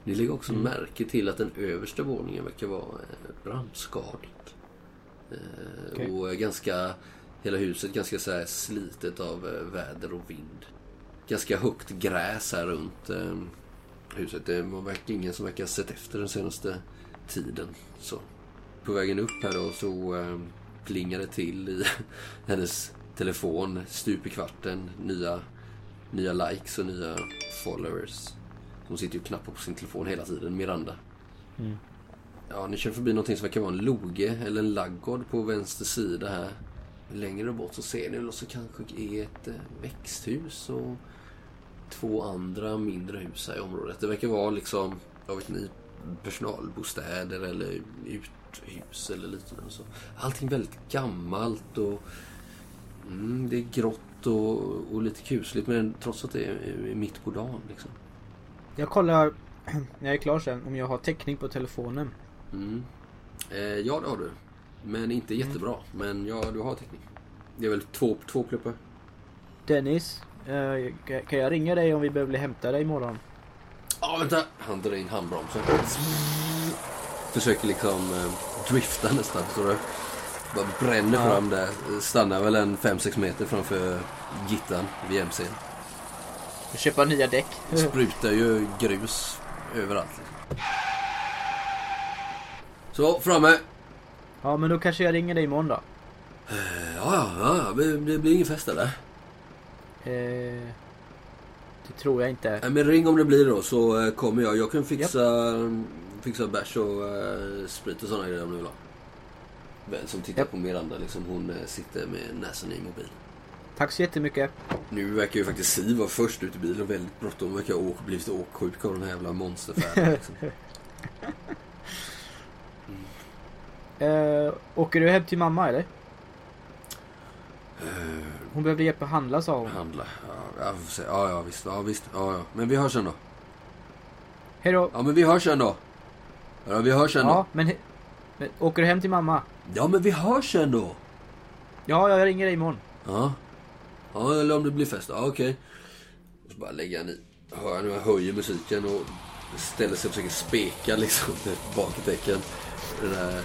Ni lägger också Mm. märke till att den översta våningen verkar vara eh, brandskadig. Eh, Okej. Och ganska, hela huset ganska så slitet av eh, väder och vind. Ganska högt gräs här runt eh, huset. Det var verkligen ingen som verkar ha sett efter den senaste tiden. Så. På vägen upp här då så eh, det till i hennes telefon stup i kvarten. Nya, nya likes och nya followers. Hon sitter ju och knappar på sin telefon hela tiden, Miranda. Mm. Ja, ni kör förbi någonting som verkar vara en loge eller en laggård på vänster sida här. Längre bort så ser ni så kanske är ett eh, växthus och två andra mindre hus här i området. Det verkar vara liksom, jag vet ni, personalbostäder eller uthus eller liknande. Så allting väldigt gammalt och mm, det är grått och, och lite kusligt men trots att det är är mitt på dagen liksom. Jag kollar när jag är klar sen om jag har täckning på telefonen. Mm. Eh, ja, det har du. Men inte jättebra. Men ja, du har täckning. Det är väl två, två pluppar. Dennis, eh, kan- jag ringa dig om vi behöver bli hämtade imorgon? Ja, vänta! Han drar in handbromsen. Försöker liksom eh, drifta nästan, så du? Bara bränner Ja. fram där. Stannar väl en 5-6 meter framför Gittan vid MC'n. Köpa nya däck. Sprutar ju grus överallt. Så, framme! Ja men då kanske jag ringer dig imorgon då. Eh, Ja, ja, ja. Det det blir ingen fest eller? Eh, det tror jag inte. Nej men ring om det blir då så eh, kommer jag. Jag kan fixa, fixa bärs och sprit och sådana grejer om du vill ha. Vem som tittar Japp. på Miranda liksom, hon sitter med näsan i mobil. Tack så jättemycket. Nu verkar ju faktiskt Siv vara först ut i bilen och väldigt bråttom. Verkar ha blivit åksjuk av den här jävla monsterfärden. Liksom. Eh, åker du hem till mamma eller? Eh, Hon behövde hjälp att handla sa hon. handla. Ja, se. ja, ja visst. Ja, visst. Ja, ja. Men vi hörs sen då. Hej då. Ja men vi hörs sen då. Ja vi hörs sen Ja då. men, he- men åker du hem till mamma? Ja men vi hörs sen då. Ja, jag ringer dig imorgon. Ja. Ja, eller om det blir fest. Ja, okej. Och så bara lägger han i. Hör jag nu jag höjer musiken och ställer sig och försöker speka liksom bakdäcken. Den där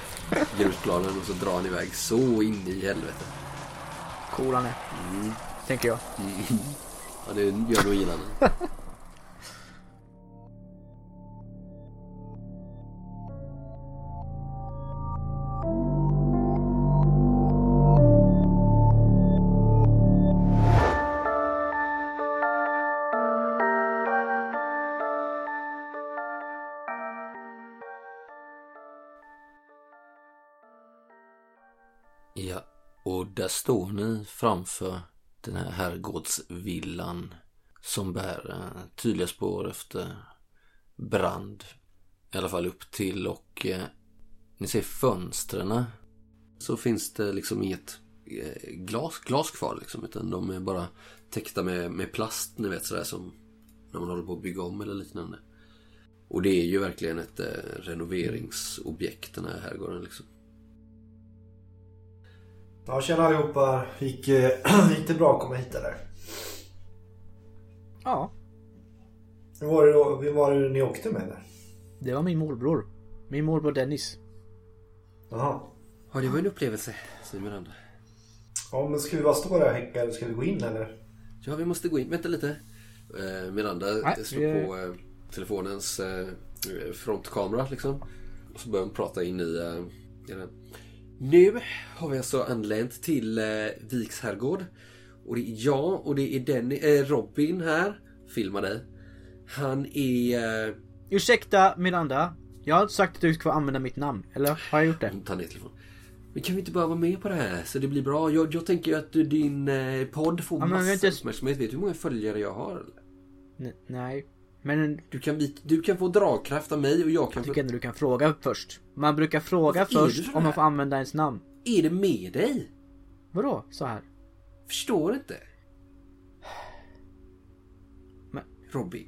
grusplanen och så drar han iväg så in i helvete. Cool han är. Tänker jag. Ja, det gör nog ingen där står ni framför den här herrgårdsvillan som bär eh, tydliga spår efter brand. I alla fall upp till och eh, ni ser fönstren. Så finns det liksom inget eh, glas, glas kvar liksom utan de är bara täckta med, med plast ni vet sådär som när man håller på att bygga om eller liknande. Och det är ju verkligen ett eh, renoveringsobjekt den här herrgården liksom. Ja, tjena allihopa. Gick, eh, gick det bra att komma hit eller? Ja, Hur var det då? Vem var det ni åkte med eller? det var min morbror. Min morbror Dennis. Jaha. Ja, det var en upplevelse, säger Miranda. Ja, men ska vi bara stå där och häcka eller ska vi gå in eller? Ja, vi måste gå in. Vänta lite. Eh, Miranda Nej, slår vi- på eh, telefonens eh, frontkamera liksom. Och så börjar hon prata in i, eh, i den. Nu har vi alltså anlänt till eh, Viks herrgård. Och det är jag och det är Denny, eh, Robin här. Filmar dig. Han är... Eh, Ursäkta Miranda. Jag har inte sagt att du ska få använda mitt namn. Eller har jag gjort det? ta ner telefonen. Men kan vi inte bara vara med på det här så det blir bra? Jag, jag tänker att din eh, podd får Ja, massa inte- uppmärksamhet. Vet du hur många följare jag har? eller? N- nej. Men Du kan, bli- du kan få dragkraft av mig och jag kan jag tycker ändå du kan fråga först. Man brukar fråga först om man får använda ens namn. Är det med dig? Vadå? Så här? Förstår inte. Men- Robby.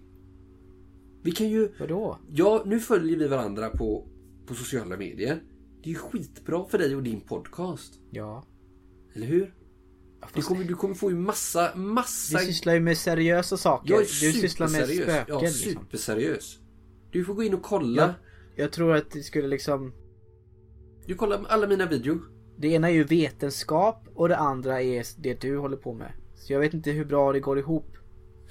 Vi kan ju... Vadå? Ja, nu följer vi varandra på, på sociala medier. Det är ju skitbra för dig och din podcast. Ja. Eller hur? Du kommer, du kommer få ju massa, massa... Vi sysslar ju med seriösa saker. Jag är Du sysslar med spöken Ja, liksom. superseriös. Du får gå in och kolla. Ja. Jag tror att det skulle liksom... Du kollar alla mina videor. Det ena är ju vetenskap och det andra är det du håller på med. Så jag vet inte hur bra det går ihop.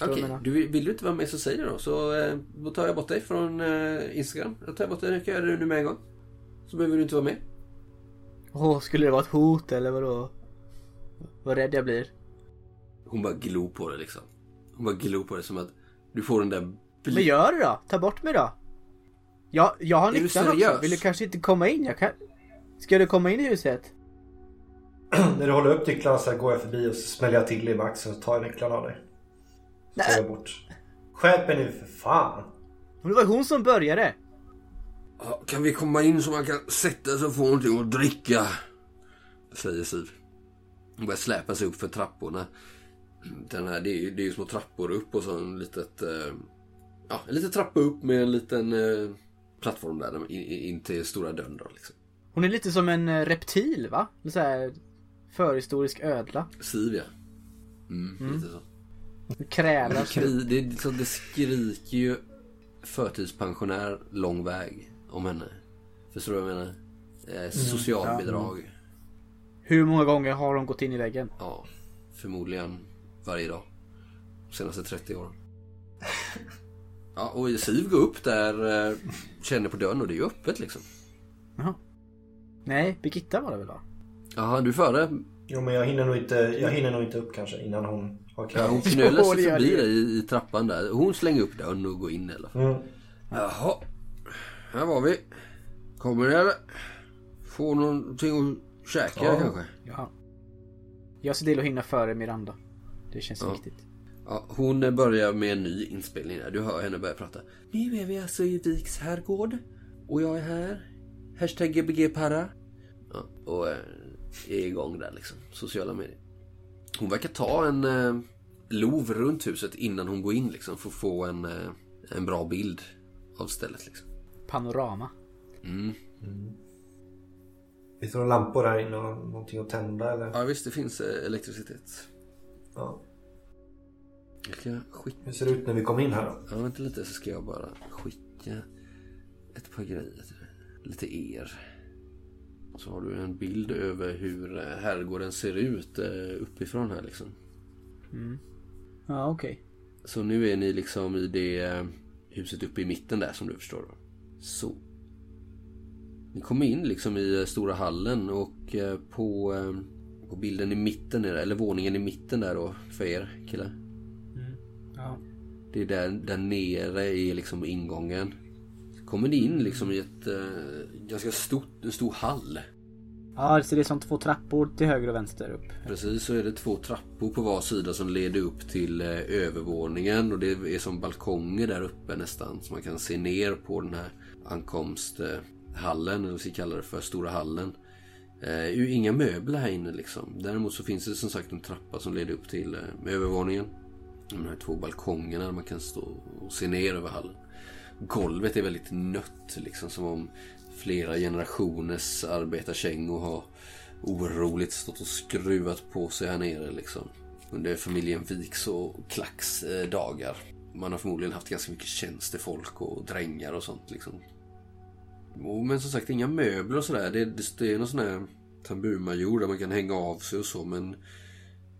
Okej, jag du, vill vill du inte vara med så säg det då. Så eh, då tar jag bort dig från eh, Instagram. Jag tar bort dig, jag kan göra det nu med en gång. Så behöver du inte vara med. Åh, skulle det vara ett hot eller vadå? Vad rädd jag blir. Hon bara glor på det liksom. Hon bara glor på det som att du får den där... bli- Men gör det då! Ta bort mig då! Jag, jag har du nyckeln också. seriös? Vill du kanske inte komma in? Jag kan... Ska du komma in i huset? När du håller upp nycklarna så här går jag förbi och så smäller jag till dig med axeln och tar jag nycklarna av dig. Så tar jag bort. Skärp er nu för fan. Men det var hon som började! Ja, kan vi komma in så man kan sätta sig och få någonting att dricka? Säger Siv. Hon börjar släpa sig upp för trapporna. Den här, det är ju det är ju små trappor upp och så en litet... Eh, ja, en liten trappa upp med en liten eh, plattform där in, in, till stora dörren då liksom. Hon är lite som en eh, reptil va? Så här förhistorisk ödla. Siv ja. Mm, lite så. Krälar Det, skri, det, liksom, det skriker ju förtidspensionär lång väg om henne. Förstår du vad jag menar? Eh, socialbidrag. Hur många gånger har hon gått in i väggen? Ja, förmodligen varje dag. De senaste 30 åren. Ja, och Siv går upp där, eh, känner på dörren och det är ju öppet liksom. Jaha. Nej, Birgitta var det väl va? Jaha, du före. Jo men jag hinner nog inte, jag hinner nog inte upp kanske innan hon har Ja, hon knölar det sig förbi det. dig i, i trappan där. Hon slänger upp dörren och går in i alla fall. Mm. Jaha, här var vi. Kommer ni eller? Få någonting att käka Ja. kanske? Ja. Jag ser till att hinna före Miranda. Det känns Ja. viktigt. Ja, hon börjar med en ny inspelning där. Du hör henne börja prata. Nu är vi alltså i Viks herrgård. Och jag är här. Hashtag Gbg Parra. Ja, och eh, är igång där liksom. Sociala medier. Hon verkar ta en eh, lov runt huset innan hon går in liksom. För att få en, eh, en bra bild av stället liksom. Panorama. Mm. Finns det några lampor här inne och någonting att tända eller? Ja visst, det finns eh, elektricitet. Ja. Jag ska skicka... Hur ser det ut när vi kommer in här då? Ja, vänta lite så ska jag bara skicka ett par grejer till dig. Lite er. Så har du en bild över hur eh, herrgården ser ut eh, uppifrån här liksom. Ja, okej. Så nu är ni liksom i det huset uppe i mitten där som du förstår. då. Så. Ni kommer in liksom i eh, stora hallen och eh, på, eh, på bilden i mitten, eller våningen i mitten där då för er killar. Ja. Det är där, där nere är liksom ingången. Så kommer ni in liksom i ett ganska stort, en stor hall. Ja, så det är som två trappor till höger och vänster upp. Precis så är det två trappor på var sida som leder upp till övervåningen. Och det är som balkonger där uppe nästan. Så man kan se ner på den här Hallen, Eller vad vi ska kalla det för, stora hallen. Eh, det är ju inga möbler här inne liksom. Däremot så finns det som sagt en trappa som leder upp till eh, övervåningen. De här två balkongerna där man kan stå och se ner över hallen. Golvet är väldigt nött liksom som om flera generationers arbetarkängor har oroligt stått och skruvat på sig här nere liksom. Under familjen Viks och Klacks eh, dagar. Man har förmodligen haft ganska mycket tjänstefolk och drängar och sånt liksom. Och, men som sagt inga möbler och sådär. Det, det, det är någon sån här tamburmajor där man kan hänga av sig och så men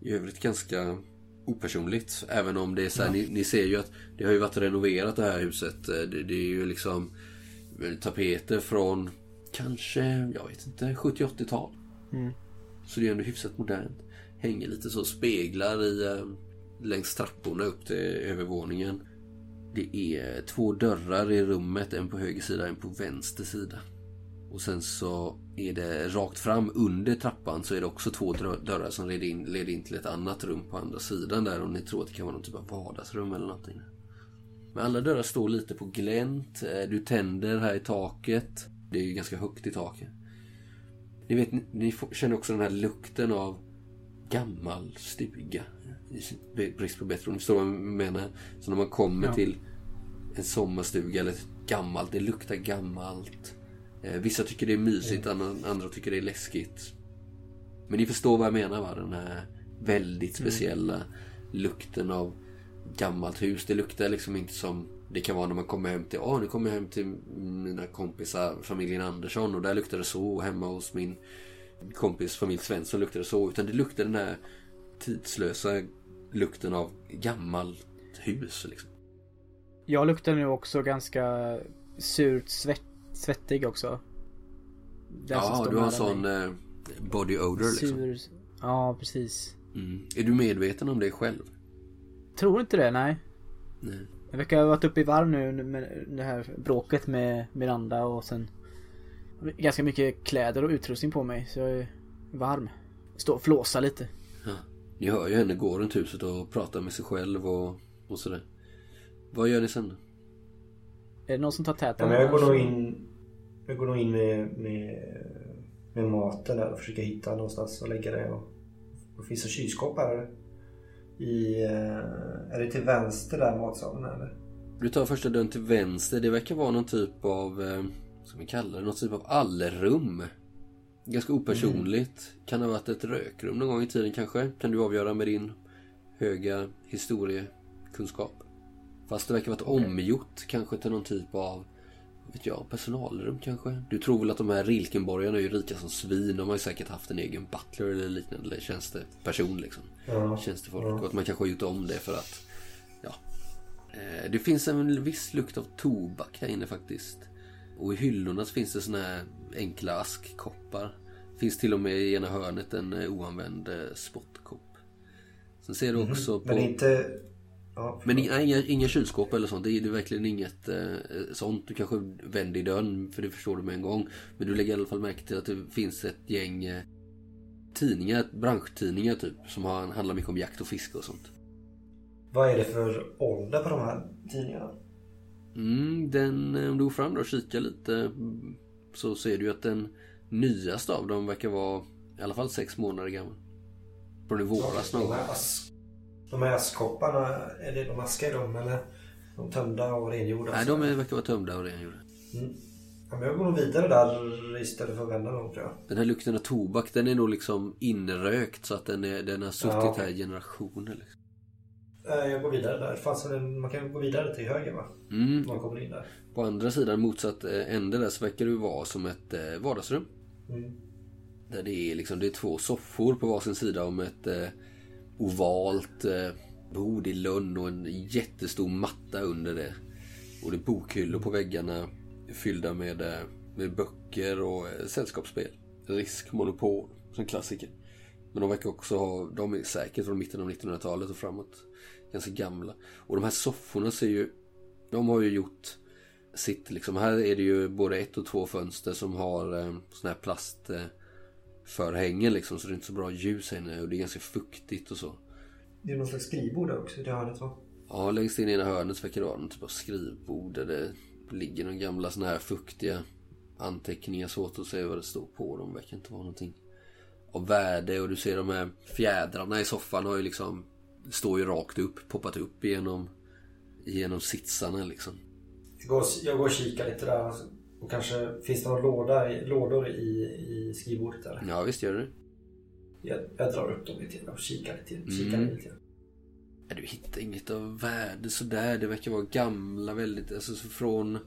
i övrigt ganska opersonligt. Även om det är så här, ni, ni ser ju att det har ju varit renoverat det här huset. Eh, Det, det är ju liksom tapeter från kanske, jag vet inte, 70-80-tal. Så det är ändå hyfsat modernt. Hänger lite så speglar i eh, längs trapporna upp till övervåningen. Det är två dörrar i rummet, en på höger sida, en på vänster sida. Och sen så är det rakt fram under trappan så är det också två dörrar som leder in, leder in till ett annat rum på andra sidan där. Om ni tror att det kan vara någon typ av vardagsrum eller någonting. Men alla dörrar står lite på glänt. Eh, du tänder här i taket. Det är ju ganska högt i taket. Ni vet, ni- ni känner också den här lukten av gammal stuga. Brist på bättre ord. Förstår vad jag menar? Så när man kommer Ja. till en sommarstuga eller gammalt, det luktar gammalt. Eh, vissa tycker det är mysigt, andra, andra tycker det är läskigt. Men ni förstår vad jag menar va? Den här väldigt speciella lukten av gammalt hus. Det luktar liksom inte som det kan vara när man kommer hem till, ja nu kommer jag hem till mina kompisar, familjen Andersson och där luktar det så. Och hemma hos min kompis familj Svensson luktar det så. Utan det luktar den här tidslösa lukten av gammalt hus liksom. Jag luktar nu också ganska surt svett, svettig också. Den Ja, du har en sån eh, body odor liksom. Sur... Ja, precis. Mm. Är du medveten om det själv? Tror inte det, nej. Nej. Jag verkar ha varit uppe i varv nu med det här bråket med Miranda och sen ganska mycket kläder och utrustning på mig så jag är varm. Står och flåsar lite. Ja. Ni hör ju henne gå runt huset och prata med sig själv och, och sådär. Vad gör ni sen? Är det någon som tar tät Ja, men jag går nog in, jag går nog in med, med, med maten där och försöker hitta någonstans att lägga det. Och, och finns det kylskåp här? I, eh, är det till vänster där matsalen eller? Du tar första dörren till vänster. Det verkar vara någon typ av, eh, vad ska vi kalla det, någon typ av allrum. Ganska opersonligt. Kan ha varit ett rökrum någon gång i tiden kanske. Kan du avgöra med din höga historiekunskap. Fast det verkar varit omgjort kanske till någon typ av, vet jag, personalrum kanske. Du tror väl att de här Rilkenborgarna är ju rika som svin. De har ju säkert haft en egen butler eller liknande. Eller tjänsteperson liksom. Ja. Tjänstefolk. Ja. Och att man kanske har gjort om det för att, ja. Eh, Det finns en viss lukt av tobak här inne faktiskt. Och i hyllorna så finns det såna här enkla askkoppar. Finns till och med i ena hörnet en eh, oanvänd eh, spottkopp. Sen ser du också på... Mhm. Men inte... Ja, Men inga, inga, inga kylskåp eller sånt. Det är, det är verkligen inget eh, sånt. Du kanske vänder i dörren för det förstår du med en gång. Men du lägger i alla fall märke till att det finns ett gäng eh, tidningar, branschtidningar typ. Som har, handlar mycket om jakt och fiske och sånt. Vad är det för ålder på de här tidningarna? Mm, den, eh, om du går fram då och kikar lite så ser du att den nyaste av dem verkar vara i alla fall sex månader gammal. Från i våras någon gång. de här askkopparna, är det de askar i dem eller? De tömda och rengjorda? Nej, de är, verkar vara tömda och rengjorda. Mm. Ja, men jag går nog vidare där istället för att vända dem tror jag. Den här lukten av tobak den är nog liksom inrökt så att den, är, den har suttit Ja, okej. här i generationer. Liksom. Eh, Jag går vidare där. Fanns en, man kan gå vidare till höger va? Mm. Man kommer in där. På andra sidan motsatt eh, ände där så verkar det vara som ett eh, vardagsrum. Mm. Där det är liksom det är två soffor på varsin sida om ett eh, ovalt eh, bord i lönn och en jättestor matta under det. Och det är bokhyllor på väggarna fyllda med, med böcker och eh, sällskapsspel. Risk, Monopol, som klassiker. Men de verkar också ha, de är säkert från mitten av 1900-talet och framåt. Ganska gamla. Och de här sofforna ser ju, de har ju gjort sitt liksom. Här är det ju både ett och två fönster som har eh, såna här plast eh, liksom. Så det är inte så bra ljus här inne och det är ganska fuktigt och så. Det är någon slags skrivbord där också i det hörnet va? Ja, längst in i ena hörnet verkar det vara någon typ av skrivbord där det ligger några gamla såna här fuktiga anteckningar. Svårt att se vad det står på dem. Verkar inte vara någonting av värde. Och du ser de här fjädrarna i soffan har ju liksom står ju rakt upp, poppat upp genom, genom sitsarna liksom. Jag går, jag går och kikar lite där. Och kanske finns det några låda, lådor i, i skrivbordet där? Ja, visst gör det. Jag, jag drar upp dem lite och kikar lite, kikar Mm. lite. Ja, du hittar inget av värde sådär. Det verkar vara gamla väldigt, alltså så från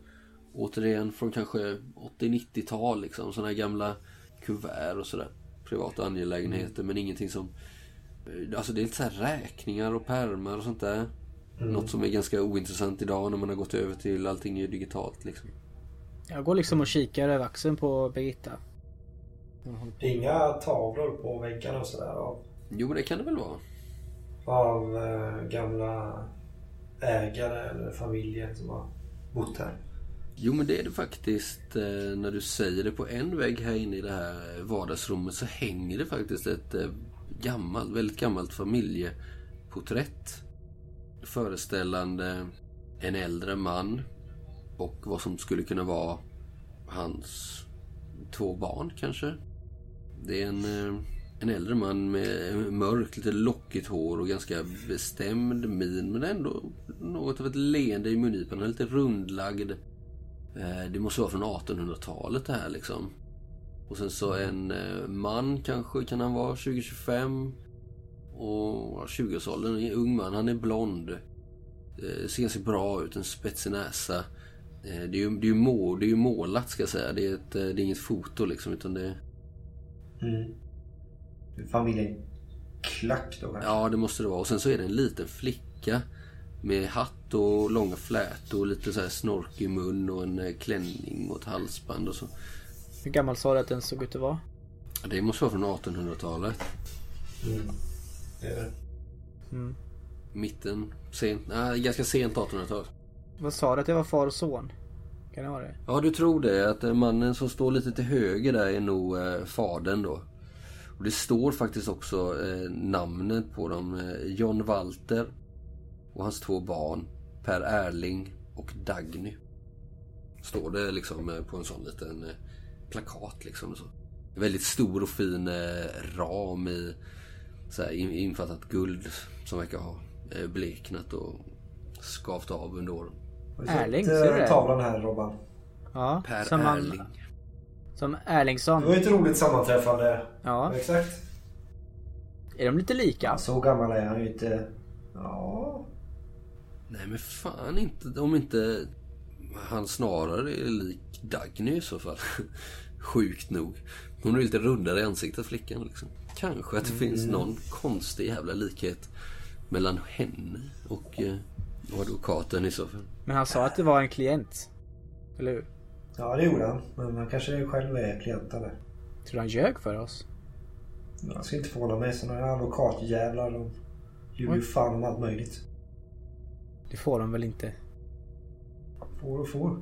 återigen från kanske 80-90-tal liksom. Sådana här gamla kuvert och sådär. Privata angelägenheter men ingenting som Alltså det är lite så här räkningar och pärmar och sånt där. Något som är ganska ointressant idag när man har gått över till allting är digitalt liksom. Jag går liksom och kikar över axeln på Birgitta. Det är inga tavlor på väggarna och sådär av, Jo men det kan det väl vara. av eh, gamla ägare eller familjer som har bott här. Jo men det är det faktiskt. Eh, när du säger det på en vägg här inne i det här vardagsrummet så hänger det faktiskt ett eh, gammalt, väldigt gammalt familjeporträtt. Föreställande en äldre man och vad som skulle kunna vara hans två barn kanske. Det är en, eh, en äldre man med mörkt, lite lockigt hår och ganska bestämd min men ändå något av ett leende i mungipan. Han är lite rundlagd. Eh, det måste vara från 1800-talet det här liksom. Och sen så en eh, man kanske, kan han vara 20-25? Och 20-årsåldern, en ung man, han är blond. Ser ganska bra ut, en spetsig näsa. Det är ju, det är ju, må, det är ju målat ska jag säga. Det är, ett, det är inget foto liksom utan det... Mm. Familjen Klack då kanske? Ja det måste det vara. Och sen så är det en liten flicka. Med hatt och långa flätor och lite så här snorkig mun och en klänning och ett halsband och så. Hur gammal sa du att den såg ut att vara? Det måste vara från 1800-talet. Mm. Det är det. Mm. Mitten, sent, nej ganska sent 1800-tal. Vad sa du att det var far och son? Kan det vara det? Ja du tror det, att mannen som står lite till höger där är nog eh, fadern då. Och det står faktiskt också eh, namnet på dem. Eh, John Walter och hans två barn. Per Erling och Dagny. Står det liksom eh, på en sån liten eh, plakat liksom. Så. Väldigt stor och fin eh, ram i så här, in, infattat guld som verkar ha eh, bleknat och skavt av under åren. Erling, ser du eh, det? tavlan här Robban? Ja. Per som Erling. Som Det Erlingsson. var ju ett roligt sammanträffande. Ja. Exakt. Är de lite lika? Så gammal är han ju inte. Ja. Nej men fan inte om inte han snarare är lik Dagny i så fall. Sjukt nog. Hon är lite rundare i ansiktet flickan liksom. Kanske att det finns någon konstig jävla likhet mellan henne och, eh, och advokaten i så fall. Men han sa att det var en klient. Eller hur? Ja det gjorde han. Men han kanske själv är klienten där. Tror du han ljög för oss? Jag ska inte förvåna mig. Sådana här advokatjävlar. De ljuger ju fan om allt möjligt. Det får de väl inte? Får och får.